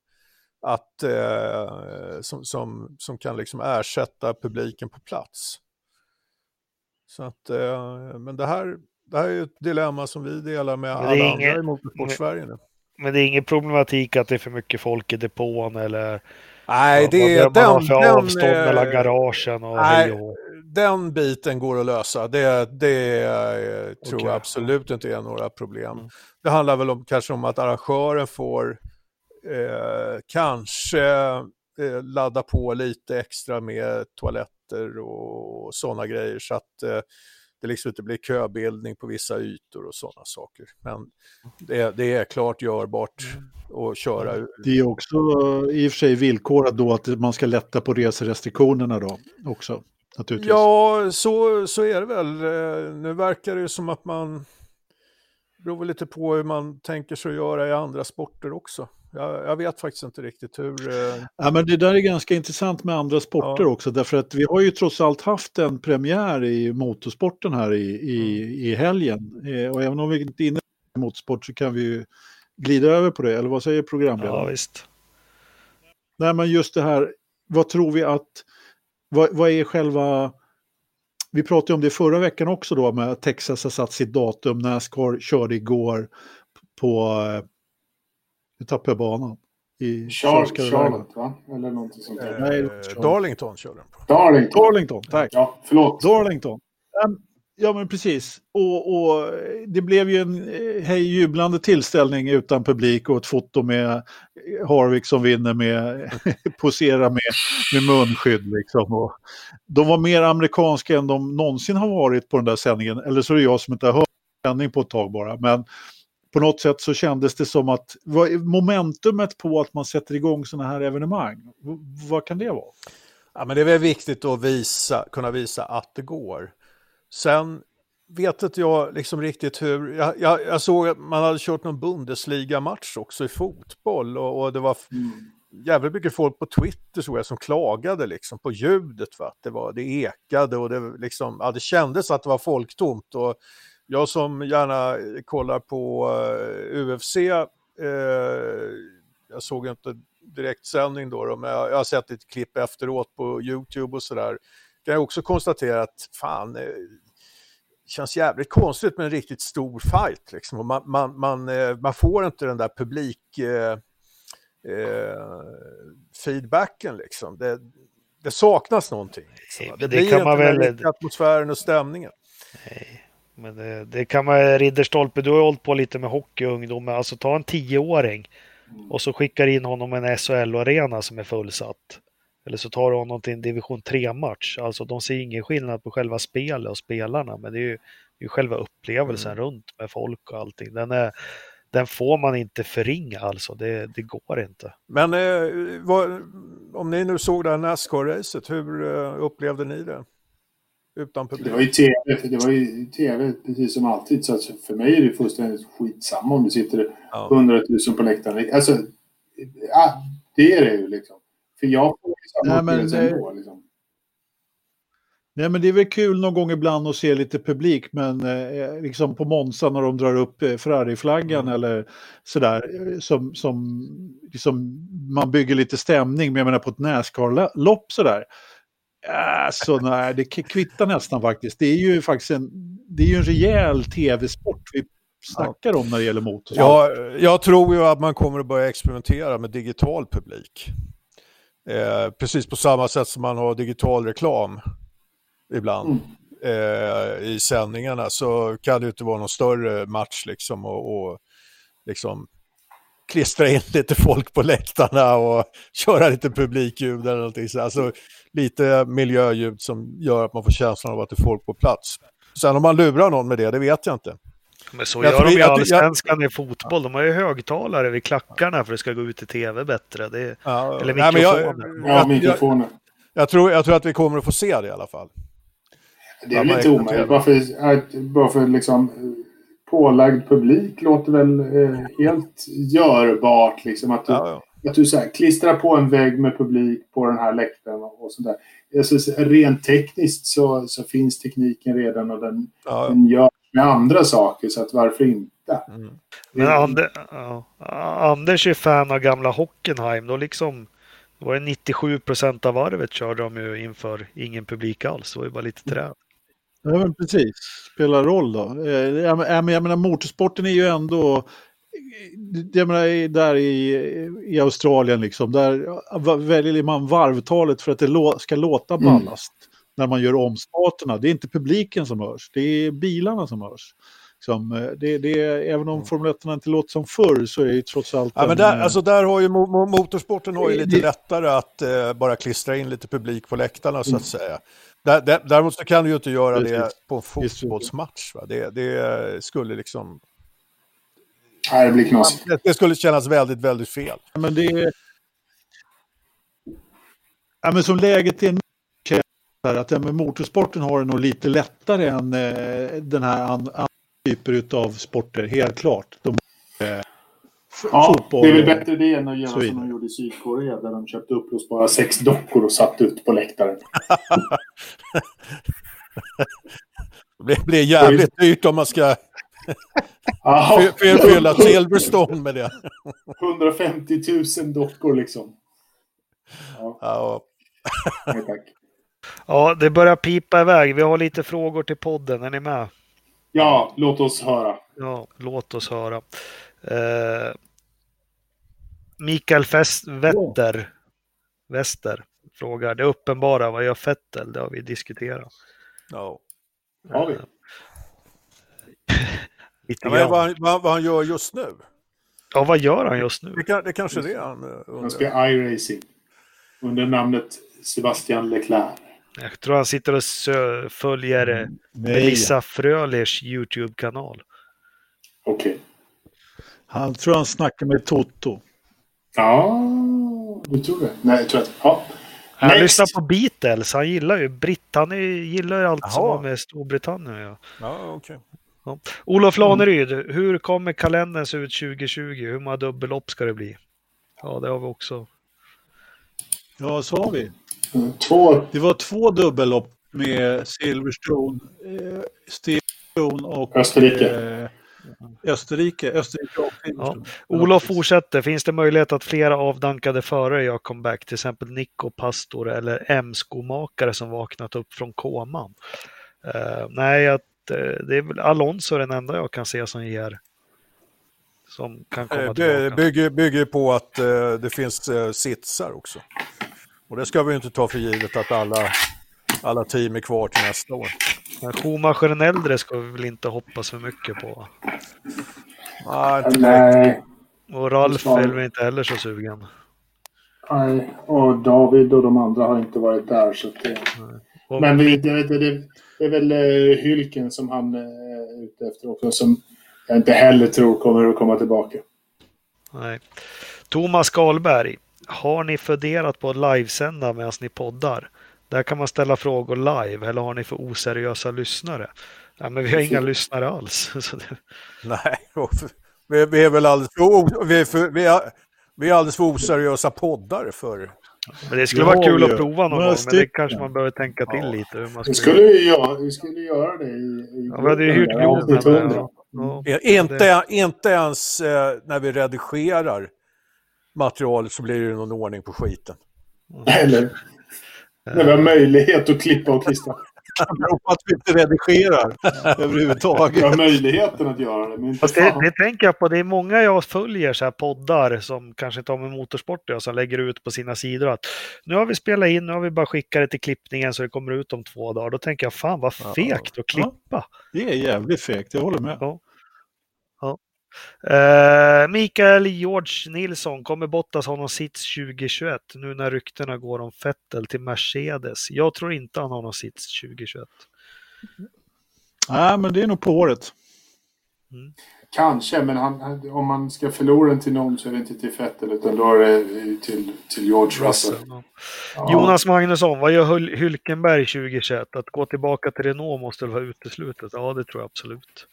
att, eh, som, som, som kan liksom ersätta publiken på plats. Så att, eh, men det här, det här är ju ett dilemma som vi delar med alla inget- andra i Motorsport-Sverige nu. Men det är ingen problematik att det är för mycket folk i depån eller Nej, det är vad man har den, för den, avstånd eh, mellan garagen och nej, och den biten går att lösa. Det, det eh, tror jag absolut inte är några problem. Mm. Det handlar väl om, kanske om att arrangören får eh, kanske eh, ladda på lite extra med toaletter och sådana grejer så att eh, det liksom inte blir köbildning på vissa ytor och sådana saker. Men det, det är klart görbart Mm. att köra. Det är också eh, i och för sig villkorat då att man ska lätta på reserestriktionerna då också. Naturligtvis. Ja, så, så är det väl. Eh, Nu verkar det ju som att man... Det beror väl lite på hur man tänker sig att göra i andra sporter också. Jag, jag vet faktiskt inte riktigt hur... eh, Ja, men det där är ganska intressant med andra sporter Ja. också, därför att vi har ju trots allt haft en premiär i motorsporten här i, i, Mm. i helgen. Eh, och även om vi inte är inne på motorsport så kan vi ju glida över på det, eller vad säger programledaren? Ja, visst. Nej, men just det här, vad tror vi att, vad, vad är själva, vi pratade om det förra veckan också då med att Texas har satt sitt datum, Nascar körde igår på, eh, nu tappade jag banan. I Charlotte, South Carolina. Charlotte va? Eller någonting sånt där. Nej, eh, Darlington körde den på. Darlington. Darlington, tack. Ja, förlåt. Darlington. Ehm, Ja, men precis. Och, och det blev ju en eh, hej jublande tillställning utan publik och ett foto med Harvik som vinner med posera med, med munskydd. Liksom. Och de var mer amerikanska än de någonsin har varit på den där sändningen. Eller så är det jag som inte har hört sändning på ett tag bara. Men på något sätt så kändes det som att vad är momentumet på att man sätter igång sådana här evenemang, vad kan det vara? Ja, men det är väl viktigt att visa, kunna visa att det går. Sen vet inte jag liksom riktigt hur... Jag, jag, jag såg att man hade kört någon Bundesliga-match också i fotboll och, och det var Mm. jävligt mycket folk på Twitter såg jag som klagade liksom på ljudet. Va? Det, var, det ekade och det, liksom, ja, det kändes att det var folktomt. Och jag som gärna kollar på eh, UFC, eh, jag såg inte direktsändning då, då men jag, har sett ett klipp efteråt på YouTube och sådär. Kan jag också konstatera att fan, eh, känns jävligt konstigt med en riktigt stor fight. Liksom. Och man, man, man, man får inte den där publik... Eh, eh, feedbacken liksom. Det, det saknas någonting. Liksom. Det, det blir kan inte väl- atmosfären och stämningen. Nej. Men det, det kan man, Ridderstolpe, du har ju hållit på lite med hockey och ungdom. Alltså ta en tioåring och så skickar in honom en SHL-arena som är fullsatt. Eller så tar du honom till en division 3-match. Alltså de ser ingen skillnad på själva spelet och spelarna, men det är ju, det är själva upplevelsen Mm. runt med folk och allting. Den, är, den får man inte förringa alltså, det, det går inte. Men eh, vad, om ni nu såg det här Nascar-racet, hur eh, upplevde ni det? Utan publik? Det var ju tv, det var ju tv precis som alltid. Så alltså, för mig är det fullständigt skitsamma om det sitter Ja. 100 000 på läktaren. Alltså, ja, det är det ju liksom. För jag får ju samma Nej, upplevelse ändå. Liksom. Nej, men det är väl kul någon gång ibland att se lite publik, men eh, liksom på Monza när de drar upp eh, Ferrari-flaggan Mm. eller sådär, som, som liksom, man bygger lite stämning, men jag menar på ett Nascar-lopp sådär. Alltså nej, det kvittar nästan faktiskt. Det är ju faktiskt en, det är ju en rejäl tv-sport vi snackar om när det gäller motorsport. Ja, jag tror ju att man kommer att börja experimentera med digital publik. Eh, precis på samma sätt som man har digital reklam ibland eh, i sändningarna så kan det ju inte vara någon större match liksom och, och liksom klistra in lite folk på läktarna och köra lite publikljud eller någonting så. Alltså lite miljöljud som gör att man får känslan av att det är folk på plats. Sen om man lurar någon med det, det vet jag inte. Men så Jag gör tror- de i jag- jag- allsvenskan i fotboll. De har ju högtalare vid klackarna för att det ska gå ut i tv bättre. Det, Ja, Eller nej, men jag- mikrofoner. Ja, mikrofoner. Jag tror, jag tror att vi kommer att få se det i alla fall. Det är Ja, väl inte man- omöjligt. Bara för, att- bara för liksom pålagd publik låter väl eh, helt görbart. Liksom, att du, Ja, ja. att du så här, klistrar på en vägg med publik på den här läktaren och, och sådär. Alltså, så- rent tekniskt så, så finns tekniken redan och den, Ja, den gör med andra saker. Så att varför inte? Mm. Men Ander, ja, Anders är fan av gamla Hockenheim. Då liksom då var det 97 procent av varvet körde de ju inför ingen publik alls. Det var ju bara lite trä. Ja, men precis. Spelar roll då. Eh, Jag men- jag menar, motorsporten är ju ändå... Jag menar, där i, i Australien, liksom, där väljer man varvtalet för att det ska låta Mm. ballast när man gör omstarterna. Det är inte publiken som hörs, det är bilarna som hörs. Som, eh, det, det, även om Formel 1 inte låter som förr så är det ju trots allt... Ja, men en, där, eh, alltså där har ju mo- mo- motorsporten har ju lite Det- lättare att eh, bara klistra in lite publik på läktarna så att säga. Där, där, däremot så kan du ju inte göra det på en fotbollsmatch. Va? Det, det skulle liksom... Nej, det blir knasigt. Det, skulle kännas väldigt, väldigt fel. Men det är... Ja, men som läget är att ja, motorsporten har det nog lite lättare än eh, den här an, andra typer av sporter, helt klart. De, eh, Ja, fotboll det är väl bättre det än att göra som de gjorde i Sydkorea där de köpte upp och bara sex dockor och satt ut på läktaren. Det blir, jävligt dyrt om man ska fylla Silverstone med det. 150 000 dockor liksom. Ja, Ja, nej, tack. Ja, det börjar pipa iväg. Vi har lite frågor till podden. Är ni med? Ja, låt oss höra. Ja, låt oss höra. Eh, Mikael Fest, Vetter, Wester frågar det uppenbara. Vad gör Fettel? Det har vi diskuterat. ja. Har vi? Lite Ja, vad, han- vad, vad han gör just nu. Ja, vad gör han just nu? Det, kan, det kanske är det han eh, Han undrar. spelar iRacing. Under namnet Sebastian Leclerc. Jag tror han sitter och följer eh, Nej, Melissa Frölers YouTube-kanal. Okej. han tror han snackar med Toto. Ja, du tror det? Nej, jag tror att... Ja. Han Next. lyssnar på Beatles. Han gillar ju Britt. Han gillar ju allt som Jaha. har med Storbritannien göra. Ja, okej. Olof Laneryd, hur kommer kalendern se ut 2020? Hur många dubbellopp ska det bli? Ja, det har vi också. Ja, sa vi. Två... Det var två dubbellopp med Silverstone, eh, Silverstone och Österrike. Eh, Österrike. Österrike och Silverstone. Olof fortsätter. Finns det möjlighet att flera avdankade förare gör comeback? Till exempel Nico Pastor eller M-skomakare som vaknat upp från koman? Eh, nej, att, eh, det är väl Alonso den enda jag kan se som ger. Som kan komma Eh, Det bygger, bygger på att eh, det finns eh, sitsar också. Och det ska vi ju inte ta för givet att alla, alla team är kvar till nästa år. Men Schumacher den äldre ska vi väl inte hoppas för mycket på. Nej, inte. Nej. Och Ralf är väl inte heller så sugen. Nej. Och David och de andra har inte varit där. Så att det... Och Men vi, det, det, det, det är väl eh, Hylken som han eh, är ute efter också. Som jag inte heller tror kommer att komma tillbaka. Nej. Thomas Karlberg. Har ni funderat på att livesända medan ni poddar? Där kan man ställa frågor live eller har ni för oseriösa lyssnare? Nej, men vi har inga lyssnare alls. Nej, vi, vi är väl alldeles för, vi är för, vi är, vi är alldeles för oseriösa poddar för... men det skulle Ja, vara kul vi att prova någon gång, men det kanske man behöver tänka till Ja. lite. Hur man Vi skulle... skulle, ju göra, vi skulle göra det i, i Ja, vi hade ju hyrt Ja, Globen. avsnitt 100. Ja, ja. Inte, inte ens eh, när vi redigerar materialet så blir det någon ordning på skiten. Eller när vi har möjlighet att klippa och klistra. Det beror på att vi inte redigerar Vi överhuvudtaget. har möjligheten att göra det. Men Fast det, det tänker jag på. Det är många jag följer så här poddar som kanske inte har med motorsport att som lägger ut på sina sidor att nu har vi spelat in, nu har vi bara skickat det till klippningen så det kommer ut om två dagar. Då tänker jag fan vad Ja. fegt att klippa. Det är jävligt fegt, jag håller med. Ja. Eh, Mikael George Nilsson, kommer Bottas ha någon sits 2021 nu när ryktena går om Vettel till Mercedes? Jag tror inte han har någon sits 2021. Nej, men det är nog på året. Mm. Kanske, men han, om man ska förlora den till någon så är det inte till Vettel utan då är det till, till George Russell. Ja. Jonas Magnusson, vad gör Hul- Hülkenberg 2021? Att gå tillbaka till Renault måste väl vara uteslutet? Ja, det tror jag absolut.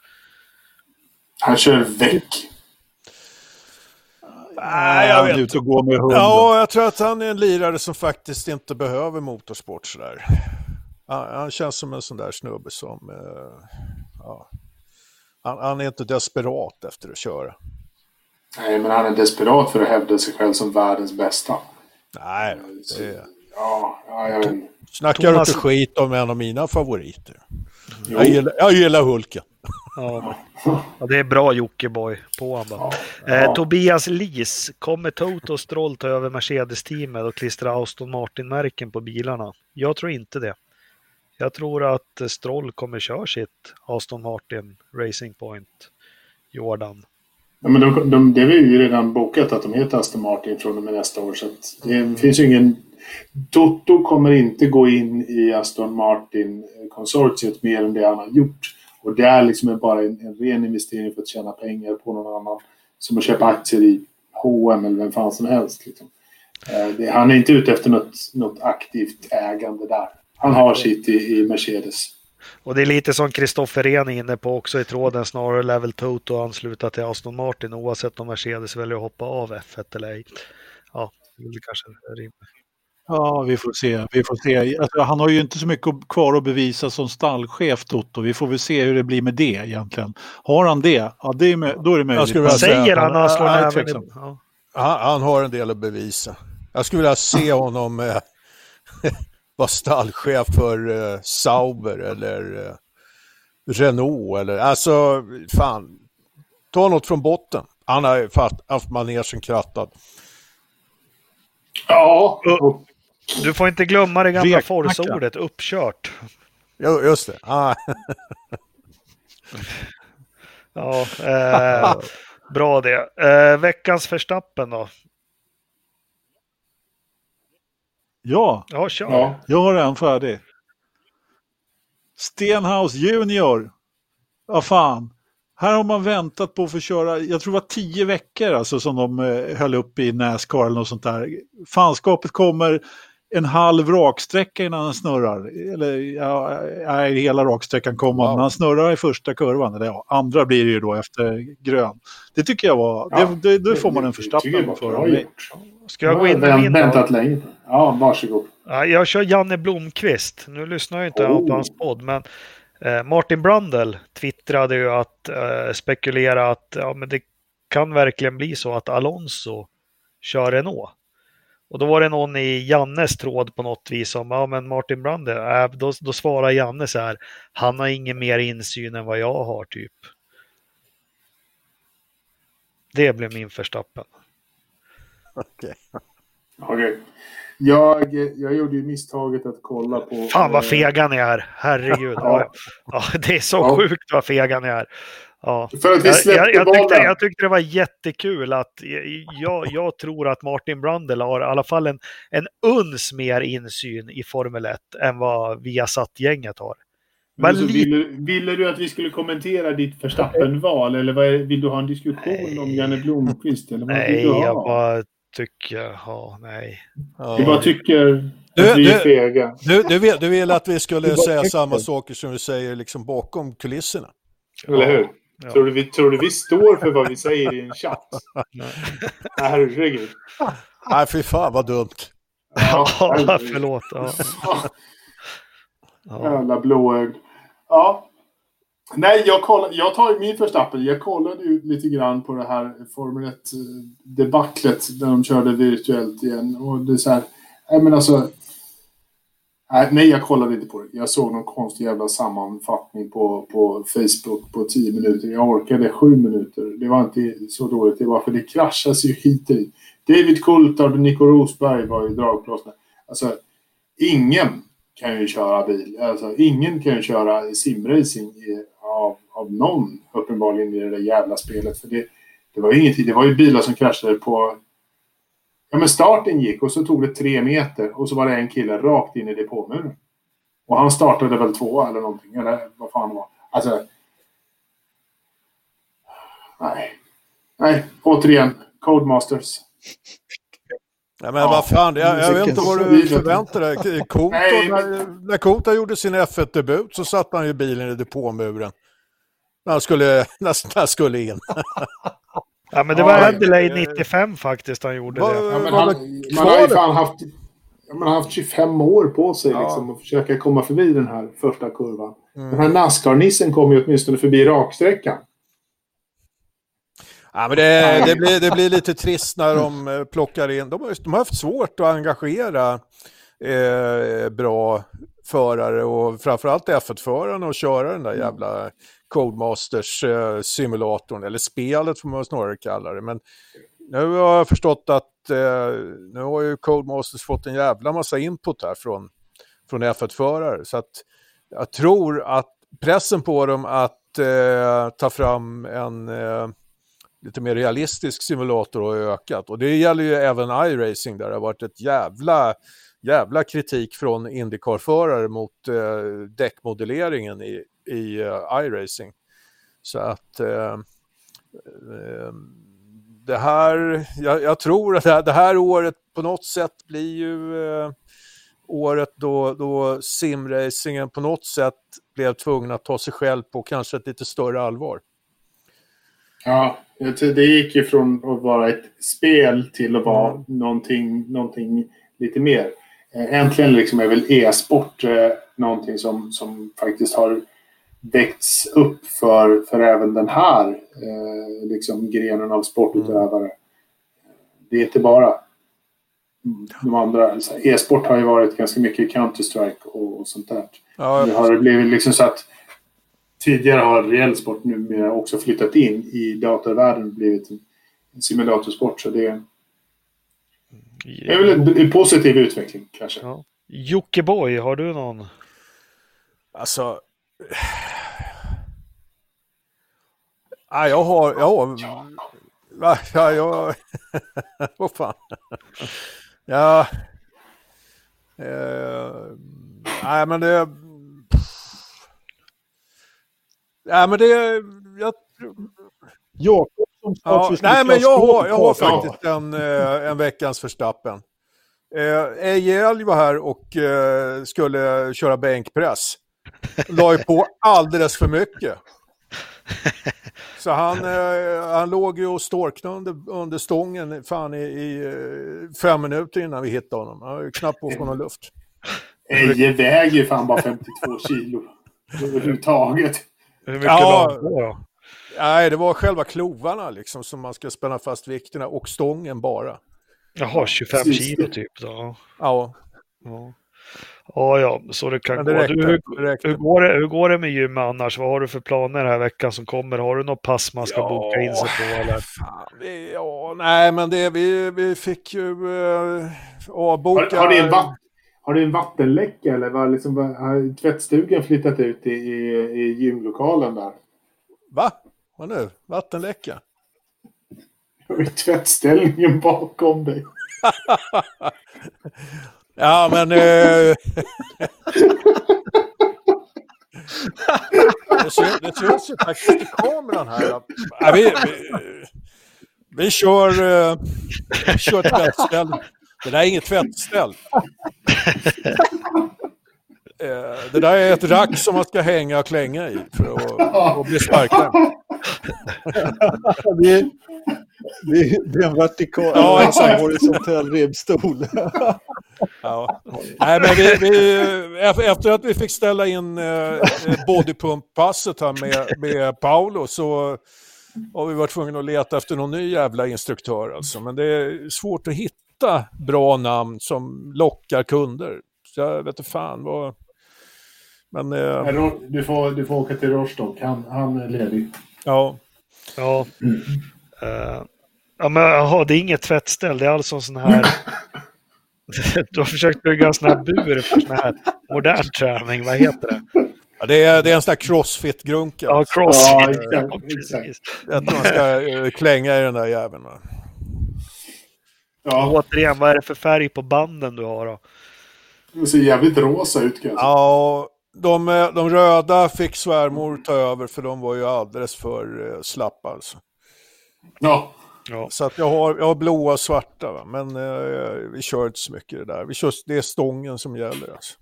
Han kör väck. Nej, jag vet är ute och går med hunden. Ja, jag tror att han är en lirare som faktiskt inte behöver motorsport sådär. Han, han känns som en sån där snubbe som... Eh, ja. han, han är inte desperat efter att köra. Nej, men han är desperat för att hävda sig själv som världens bästa. Nej, Så, det ja, ja, jag vet inte. snackar Thomas- du inte skit om en av mina favoriter. Jag gillar, jag gillar Hulken. Ja, ja det är bra Jockiboi på honom. bara. Ja. Eh, Tobias Lis, kommer Toto och Stroll ta över Mercedes-teamet och klistra Aston Martin-märken på bilarna? Jag tror inte det. Jag tror att Stroll kommer köra sitt Aston Martin Racing Point Jordan. Ja, men de, de, det är ju redan bokat att de heter Aston Martin från och med nästa år. Så det finns ju ingen... Toto kommer inte gå in i Aston Martin-konsortiet mer än det han har gjort. Och det är liksom bara en, en ren investering för att tjäna pengar på någon annan. Som att köpa aktier i H&M eller vem fan som helst. Liksom. Eh, det, han är inte ute efter något, något aktivt ägande där. Han har sitt i, i Mercedes. Och det är lite som Kristoffer Rehn är inne på också i tråden, snarare level Toto ansluta till Aston Martin oavsett om Mercedes väljer att hoppa av F1 eller ej. Ja, det är kanske rimligt. Ja, vi får se. Vi får se. Alltså, han har ju inte så mycket kvar att bevisa som stallchef, Toto. Vi får väl se hur det blir med det egentligen. Har han det, ja, det är, då är det möjligt. skulle vilja Men- säga Säger han när han slår näven i... Ja. Han, han har en del att bevisa. Jag skulle vilja se honom eh, vara stallchef för eh, Sauber eller eh, Renault eller alltså fan. Ta något från botten. Han har ju haft manegen krattad. Ja, och Du får inte glömma det gamla. Forza-ordet, uppkört. Jo, just det. Ah, Ja, eh, bra det. Eh, veckans förstappen då? Ja, Ja, kör. ja. jag har en färdig. Stenhouse Junior. Vad fan. Här har man väntat på att få köra, jag tror det var tio veckor alltså, som de eh, höll upp i Nascar eller något sånt där. Fanskapet kommer en halv raksträcka innan han snurrar. Eller ja, nej, hela raksträckan kommer Wow. men han snurrar i första kurvan. Eller ja, andra blir det ju då efter grön. Det tycker jag var, Ja, det, det, det får man en förstappen för. bra gjort. Ska jag gå in med min? Väntat länge. Ja, varsågod. Ja, jag kör Janne Blomqvist. Nu lyssnar jag inte Oh. på hans podd, men eh, Martin Brundle twittrade ju att eh, spekulera att ja, men det kan verkligen bli så att Alonso kör Renault. Och då var det någon i Jannes tråd på något vis som, ja men Martin Brundle, äh, då, då svarar Janne så här, han har ingen mer insyn än vad jag har typ. Det blev min förstappen. okej. Okej. Jag, jag gjorde ju misstaget att kolla på... Fan vad eh, fega ni är, herregud. Ja. Ja, det är så Ja. sjukt vad fega ni är. Ja. För att vi Jag, släppte jag, jag, tyckte, jag tyckte det var jättekul att jag, jag tror att Martin Brundle har i alla fall en, en uns mer insyn i Formel 1 än vad Viasat-gänget har. Men Men så ville, ville du att vi skulle kommentera ditt Verstappen-val eller vad är, vill du ha en diskussion om Janne Blomqvist? Eller vad vill Nej, du ha? jag bara tycker, ja, nej. Du bara tycker Du- att vi är du- fega. Du, du, vill, du vill att vi skulle säga tycker. samma saker som vi säger liksom bakom kulisserna? Eller hur? Ja. Tror, du vi, tror du vi står för vad vi säger i en chatt? Nej. Herregud. Nej, fy fan vad dumt. Ja, förlåt. Ja. Jävla blåögd. Ja. Nej, jag, kollade, jag tar ju min Verstappen. Jag kollade ju lite grann på det här Formel 1-debaclet där de körde virtuellt igen. Och det är så här, men alltså. Nej, jag kollade inte på det. Jag såg någon konstig jävla sammanfattning på, på Facebook på 10 minuter. Jag orkade 7 minuter. Det var inte så dåligt. Det var för det kraschas ju hit och dit. David Coulthard och Nico Rosberg var ju dragplåsna. Alltså, ingen kan ju köra bil. Alltså, ingen kan ju köra simracing i, av, av någon uppenbarligen i det där jävla spelet. För det, det var ju ingenting. Det var ju bilar som kraschade på... Ja, men starten gick och så tog det tre meter och så var det en kille rakt in i depåmuren. Och han startade väl två eller någonting. Eller vad fan det var. Alltså... Nej. Nej, återigen. Codemasters. Ja, men vad fan, jag, jag vet inte vad du förväntar dig. Koto, Nej, när, när Kota gjorde sin F1-debut så satte han ju bilen i depåmuren. När han skulle, när han skulle in. Ja, men det Ja, var det- Adelaide 95 faktiskt han gjorde Vad- det. Ja, men Var han, man har ju fan haft, ja, man har haft 25 år på sig Ja. liksom, att försöka komma förbi den här första kurvan. Mm. Den här Nascar-nissen kom ju åtminstone förbi raksträckan. Ja, men det, det, blir, det blir lite trist när de eh, plockar in. De har, de har haft svårt att engagera eh, bra förare och framförallt F1-förarna och köra den där jävla Codemasters-simulatorn, eh, eller spelet får man snarare kalla det. Men nu har jag förstått att eh, nu har ju Codemasters fått en jävla massa input här från, från F1-förare. Så att jag tror att pressen på dem att eh, ta fram en eh, lite mer realistisk simulator har ökat. Och det gäller ju även iRacing där det har varit ett jävla, jävla kritik från Indycar-förare mot eh, däckmodelleringen i, i eh, iRacing. Så att eh, eh, det här, jag, jag tror att det här, det här året på något sätt blir ju året då, då simracingen på något sätt blev tvungen att ta sig själv på kanske ett lite större allvar. Ja, det gick ju från att vara ett spel till att vara Mm. någonting, någonting lite mer. Äntligen liksom är väl e-sport eh, någonting som, som faktiskt har väckts upp för, för även den här eh, liksom grenen av sportutövare. Det är inte bara de andra. E-sport har ju varit ganska mycket Counter-Strike och, och sånt där. Ja, Nu har det blivit liksom så att tidigare har reell sport numera också flyttat in i datorvärlden och blivit en simulatorsport. Så det är, det är väl en, en positiv utveckling kanske. Ja. Jockiboi, har du någon? Alltså... Ja, jag har... Jag har... Va? Ja, jag... Vad fan? Ja... Eh, nej, men det... Nej, men det... Jag, Jakob som ja, nej, men jag har, jag har faktiskt en, eh, en veckans förstappen. Eh, Eje Elg var här och eh, skulle köra bänkpress. La ju på alldeles för mycket. Så han, eh, han låg ju och storknade under, under stången fan i, i eh, fem minuter innan vi hittade honom. Han har ju knappt på få någon luft. Eje väger ju fan bara 52 kilo överhuvudtaget. Hur mycket Ja. då? Nej, det var själva klovarna liksom som man ska spänna fast vikterna och stången bara. Jaha, 25 Precis. kilo typ. Då. Ja, Ja. Ja, ja, så det kan gå. det räckte. Du, hur, det hur, går det, hur går det med gym annars? Vad har du för planer den här veckan som kommer? Har du något pass man ska Ja. boka in sig på? Eller? Fan, vi, ja, nej, men det, vi, vi fick ju eh, avboka... Har, har, det en vatt, har det en vattenläcka eller var liksom, var, har tvättstugan flyttat ut i, i, i gymlokalen där? Va? Vad nu? Vattenläcka? Har vi tvättställningen bakom dig? Ja, men... Eh, det, syns, det syns ju faktiskt i kameran här. Ja, vi, vi, vi kör, eh, vi kör tvättställ. Det där är inget tvättställ. Eh, Det där är ett rack som man ska hänga och klänga i för att, att bli starkare. Det är, det är, det är en vertikal, Ja, exakt. horisontell ribbstol. Ja. Nej, men vi, vi, efter att vi fick ställa in eh, bodypump-passet här med, med Paolo så har vi varit tvungna att leta efter någon ny jävla instruktör. Alltså. Men det är svårt att hitta bra namn som lockar kunder. Så jag vet inte fan vad... Men eh, Du får, du får åka till Rostock. Han, han är ledig. ja, Ja. Eh, ja, men jaha, det är inget tvättställ. Det är alltså en sån här... du har försökt bygga en sån här bur för sån här modern träning. Vad heter det? Ja, det, är, det är en sån där crossfit-grunka. Ja, Ja, crossfit. Ja, exakt. precis. Att man ska eh, klänga i den där jäveln. va. Ja, Återigen, vad är det för färg på banden du har då? det ser jävligt rosa ut kanske. Ja, de, eh, de röda fick svärmor ta över för de var ju alldeles för eh, slappa alltså. Ja. Ja. Så att jag har, jag har blåa och svarta, va? men eh, vi kör inte så mycket det där. Vi kör, det är stången som gäller. Alltså.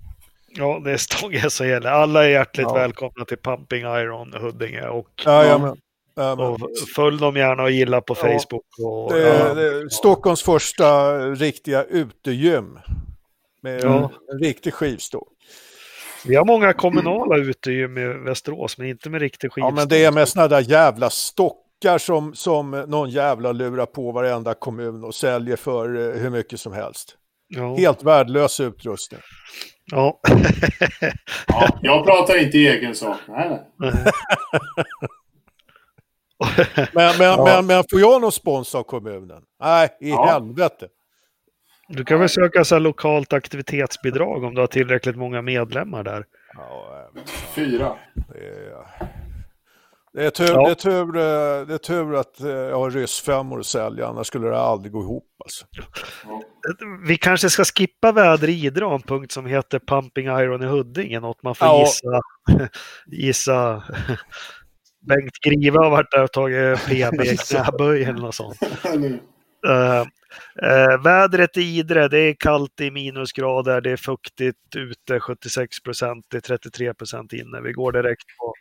ja, det är stången som gäller. Alla är hjärtligt Ja. välkomna till Pumping Iron Huddinge och, Jajamän. Jajamän. och följ dem gärna och gilla på Ja. Facebook. Och, Det, ja. det är Stockholms första riktiga utegym. Med Ja. en riktig skivstång. Vi har många kommunala utegym i Västerås, men inte med riktig skivstång. Ja, men det är med såna där jävla stockar som, som någon jävla lurar på varenda kommun och säljer för eh, hur mycket som helst. Ja. Helt värdelös utrustning. Ja. ja. Jag pratar inte i egen sak. Nej, nej. Men, men, men, men får jag någon spons av kommunen? Nej, i Ja. helvete. Du kan väl söka så här lokalt aktivitetsbidrag om du har tillräckligt många medlemmar där. Ja. Fyra. Det är, det är, tur, Ja. det är, tur, eh, det är tur att eh, jag har ryssfemmor att sälja, annars skulle det aldrig gå ihop. Alltså. Vi kanske ska skippa väder i Idre en punkt som heter Pumping Iron i Huddinge, något man får Ja. gissa. gissa. Bengt Grive har varit där och tagit PB i knäböj eller något sånt. Eh, eh, vädret i Idre, det är kallt i minusgrader, det är fuktigt ute 76 procent, det är 33 procent inne. Vi går direkt på...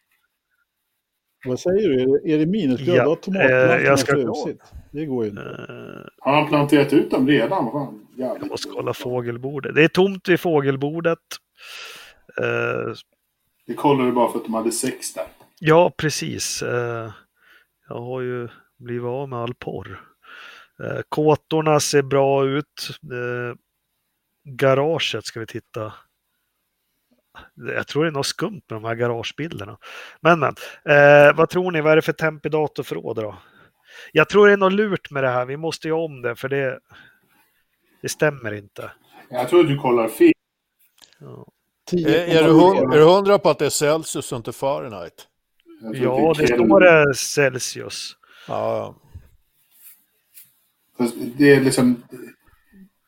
Vad säger du? Är det, är det minusgrad? Ja, Då har eh, tomatplantorna jag ska- frusit. Det går ju inte. Har han planterat ut dem redan? Fan. Jag måste kolla fågelbordet. Det är tomt vid fågelbordet. Eh, Det kollar du bara för att de hade sex där. ja, precis. Jag har ju blivit av med all porr. Eh, kåtorna ser bra ut. Eh, garaget ska vi titta. Jag tror det är något skumt med de här garagebilderna. Men, men. Eh, vad tror ni? Vad är det för temp i datorförråd då? Jag tror det är något lurt med det här. Vi måste ju om det för det, det stämmer inte. Jag tror att du kollar fel. Ja. Är, är, du hundra, är du hundra på att det är Celsius och inte Fahrenheit? Ja, det Kelvin. står det Celsius. Ja, Fast Det är liksom...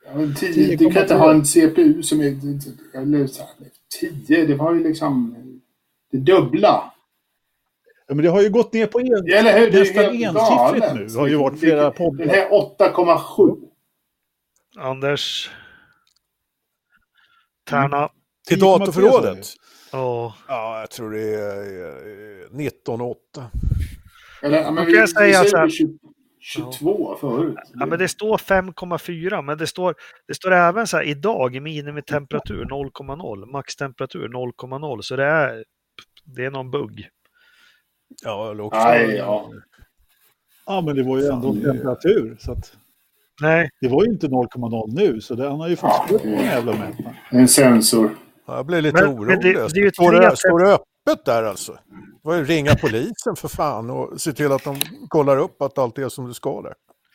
Ja, tio, du kan inte ha en CPU som är... Eller så här, 10, det var ju liksom det dubbla. Ja, men det har ju gått ner på en, Eller hur? Det nästan ensiffrigt nu. Det har ju varit flera Den poddar. här 8,7. Anders. Tärna. Till 10,3 datorförrådet? Ja. Ja, jag tror det är eh, 19,8. Eller, ja, men vi, kan jag vi säga säger så här- 20, 22 förut. ja, men det står 5,4 men det står, det står även så här idag minimitemperatur 0,0, maxtemperatur 0,0 så det är, det är någon bugg. Ja, eller också. Nej, ja. Ja, men det var ju ändå Fan, det- temperatur. Så att Nej, det var ju inte 0,0 nu, så det, han har ju fått Ja, det- den jävla mätaren. En sensor. Ja, Jag blir lite Men- orolig. men det- det är ju står, tre det, står det öppet där alltså? Det var ju ringa polisen för fan och se till att de kollar upp att allt är som det ska där.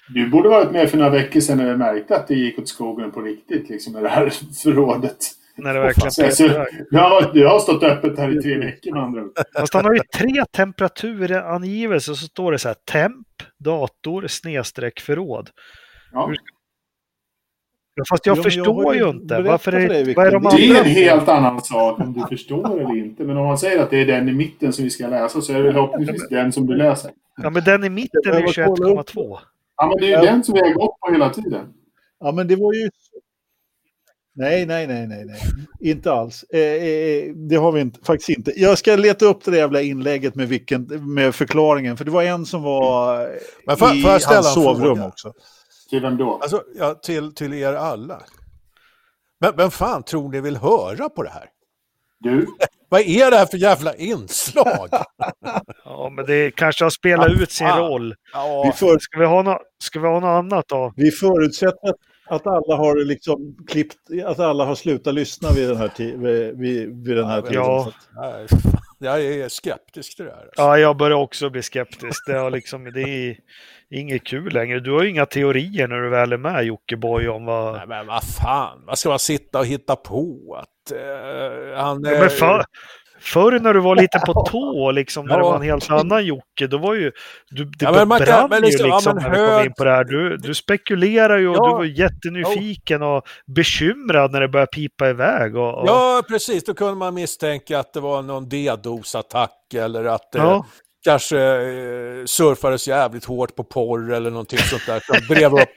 Du borde varit med för några veckor sedan när vi märkte att det gick åt skogen på riktigt, liksom med det här förrådet. när det verkligen Så, petar så, iväg. du, har, du har stått öppet här i tre veckor med andra ord. Fast han har ju tre temperaturangivelser så står det så här temp, dator, snedstreck, förråd. Ja. Ja, Fast jag jag förstår har ju inte. Varför för är, Victor. vad är de Det Det är andra? en helt annan sak om du förstår eller inte. Men om man säger att det är den i mitten som vi ska läsa så är det förhoppningsvis den som du läser. Ja, men den i mitten är ju Jag behöver kolla upp 21,2. Ja, men det är ju den som vi har gått på hela tiden. Ja, men det var ju... Nej, nej, nej, nej, nej. Inte alls. Eh, eh, det har vi inte, faktiskt inte. Jag ska leta upp det där jävla inlägget med, vilken, med förklaringen. För det var en som var Men får- i jag ställa hans sovrum fråga? också. Till vem då? Alltså, ja, till, till er alla. Men vem fan tror ni vill höra på det här? Du? Vad är det här för jävla inslag? Ja, men det kanske har spelat ut sin roll. Vi, Ja, för, Ska vi ha, nå ska vi ha något annat då? vi förutsätter att, alla har liksom klippt, att alla har slutat lyssna vid den här, vid, vid, vid den här Ja, tiden. ja. Jag är skeptisk till det här. Alltså. Ja, jag börjar också bli skeptisk. Det, har liksom, det är inget kul längre. Du har ju inga teorier när du väl är med Jockiboi om vad... Nej, men vad fan, vad ska man sitta och hitta på? Att eh, han... Ja, men eh, förr när du var lite på tå, liksom, när det Ja. var en helt annan Jocke, då var ju... Du, det Ja, men man kan- brann men ju liksom, ja, liksom när vi kom in på det här. Du, du spekulerar ju och Ja. du var jättenyfiken och bekymrad när det började pipa iväg. Och, och, Ja, precis. Då kunde man misstänka att det var någon DDoS-attack eller att, Ja. kanske eh, surfades jävligt hårt på porr eller någonting sånt där som drev upp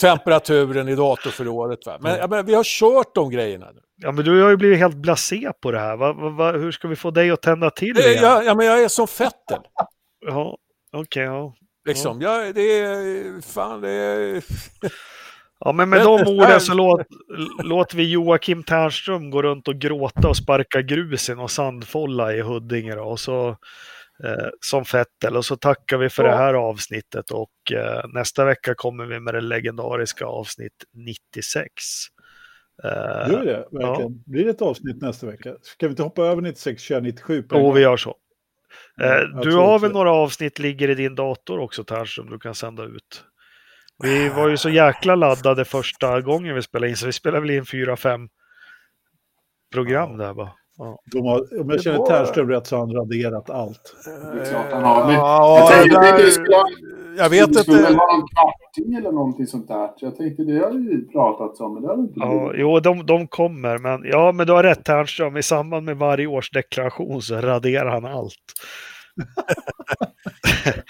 temperaturen i datorförrådet. Va? Men, ja, men vi har kört de grejerna nu. Ja, men du har ju blivit helt blasé på det här. Va, va, hur ska vi få dig att tända till Eh, igen? Ja, ja, men jag är som Fettel. Ja, okej. ja. Liksom. Jag, det är... Fan, det är... Ja, men med de orden så låt, låter vi Joakim Ternström gå runt och gråta och sparka grus i någon sandfolla i Huddinge då, och så, som Fettel. Och så tackar vi för Ja. det här avsnittet och eh, nästa vecka kommer vi med det legendariska avsnitt 96. Eh, Gör det verkligen? Blir det ett avsnitt nästa vecka? Ska vi inte hoppa över 96, köra 97? på en och gång? vi gör så. Eh, Ja, jag du har väl några avsnitt ligger i din dator också Ternström du kan sända ut? Vi var ju så jäkla laddade första gången vi spelade in så vi spelade väl in fyra, fem program där bara. Ja. De har, om jag Det känner Ternström rätt så har han raderat allt. Det är klart han har. Men Ja, jag tänkte där- att det skulle ha- jag vet det skulle väl inte. vara någon kvarting eller någonting sånt där. Jag tänkte det har ju pratats om, men det har det inte Ja, blivit. jo, de, de kommer, men ja, men du har rätt Ternström. I samband med varje års deklaration så raderar han allt.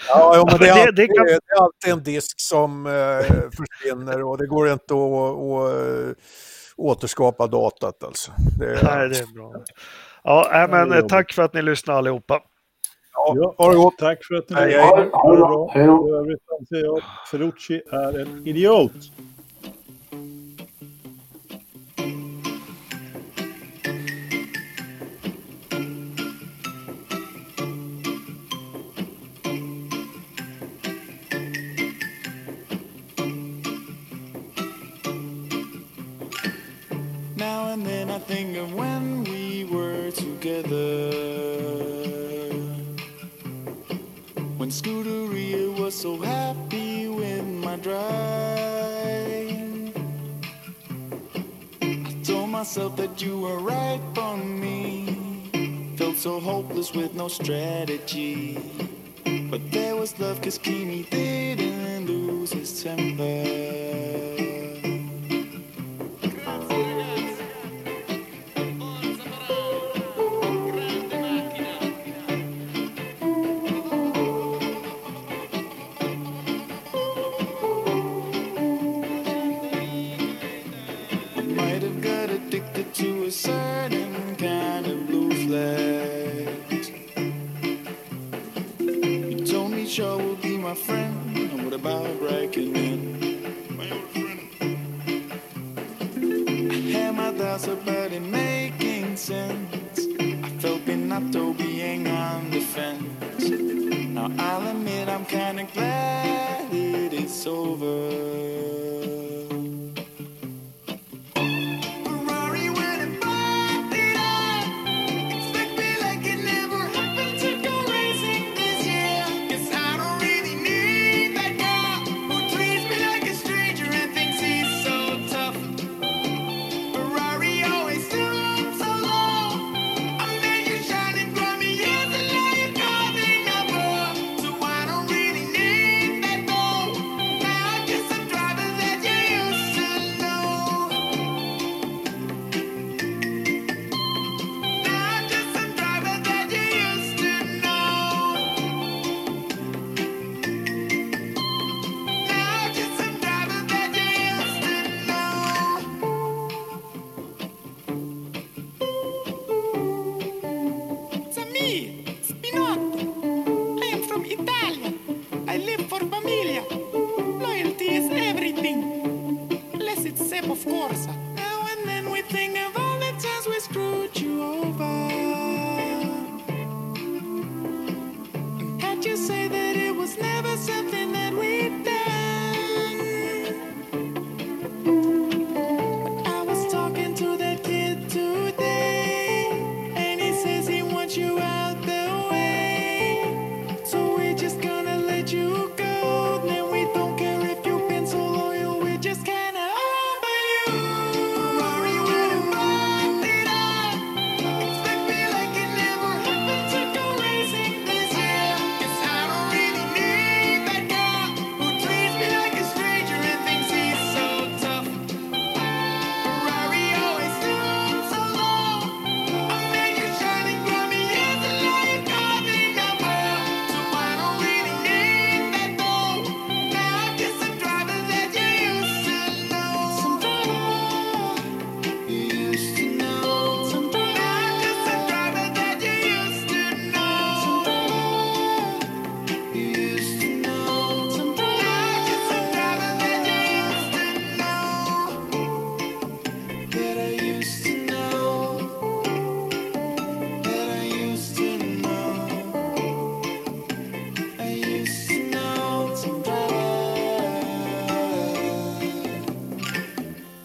Ja, jo, men det, är Det- alltid, det kan- det är alltid en disk som eh, försvinner och det går inte att, att eh, återskapa datat alltså. Det, Nej, det är bra. Ja, men eh, tack för att ni lyssnade allihopa. ja, ha det gott. Tack för att ni lyssnade. hej. Ha det bra. Hej då. I övrigt anser jag att Ferrucci är en idiot. Myself that you were right for me. Felt so hopeless with no strategy. But there was love cause Kimi didn't lose his temper.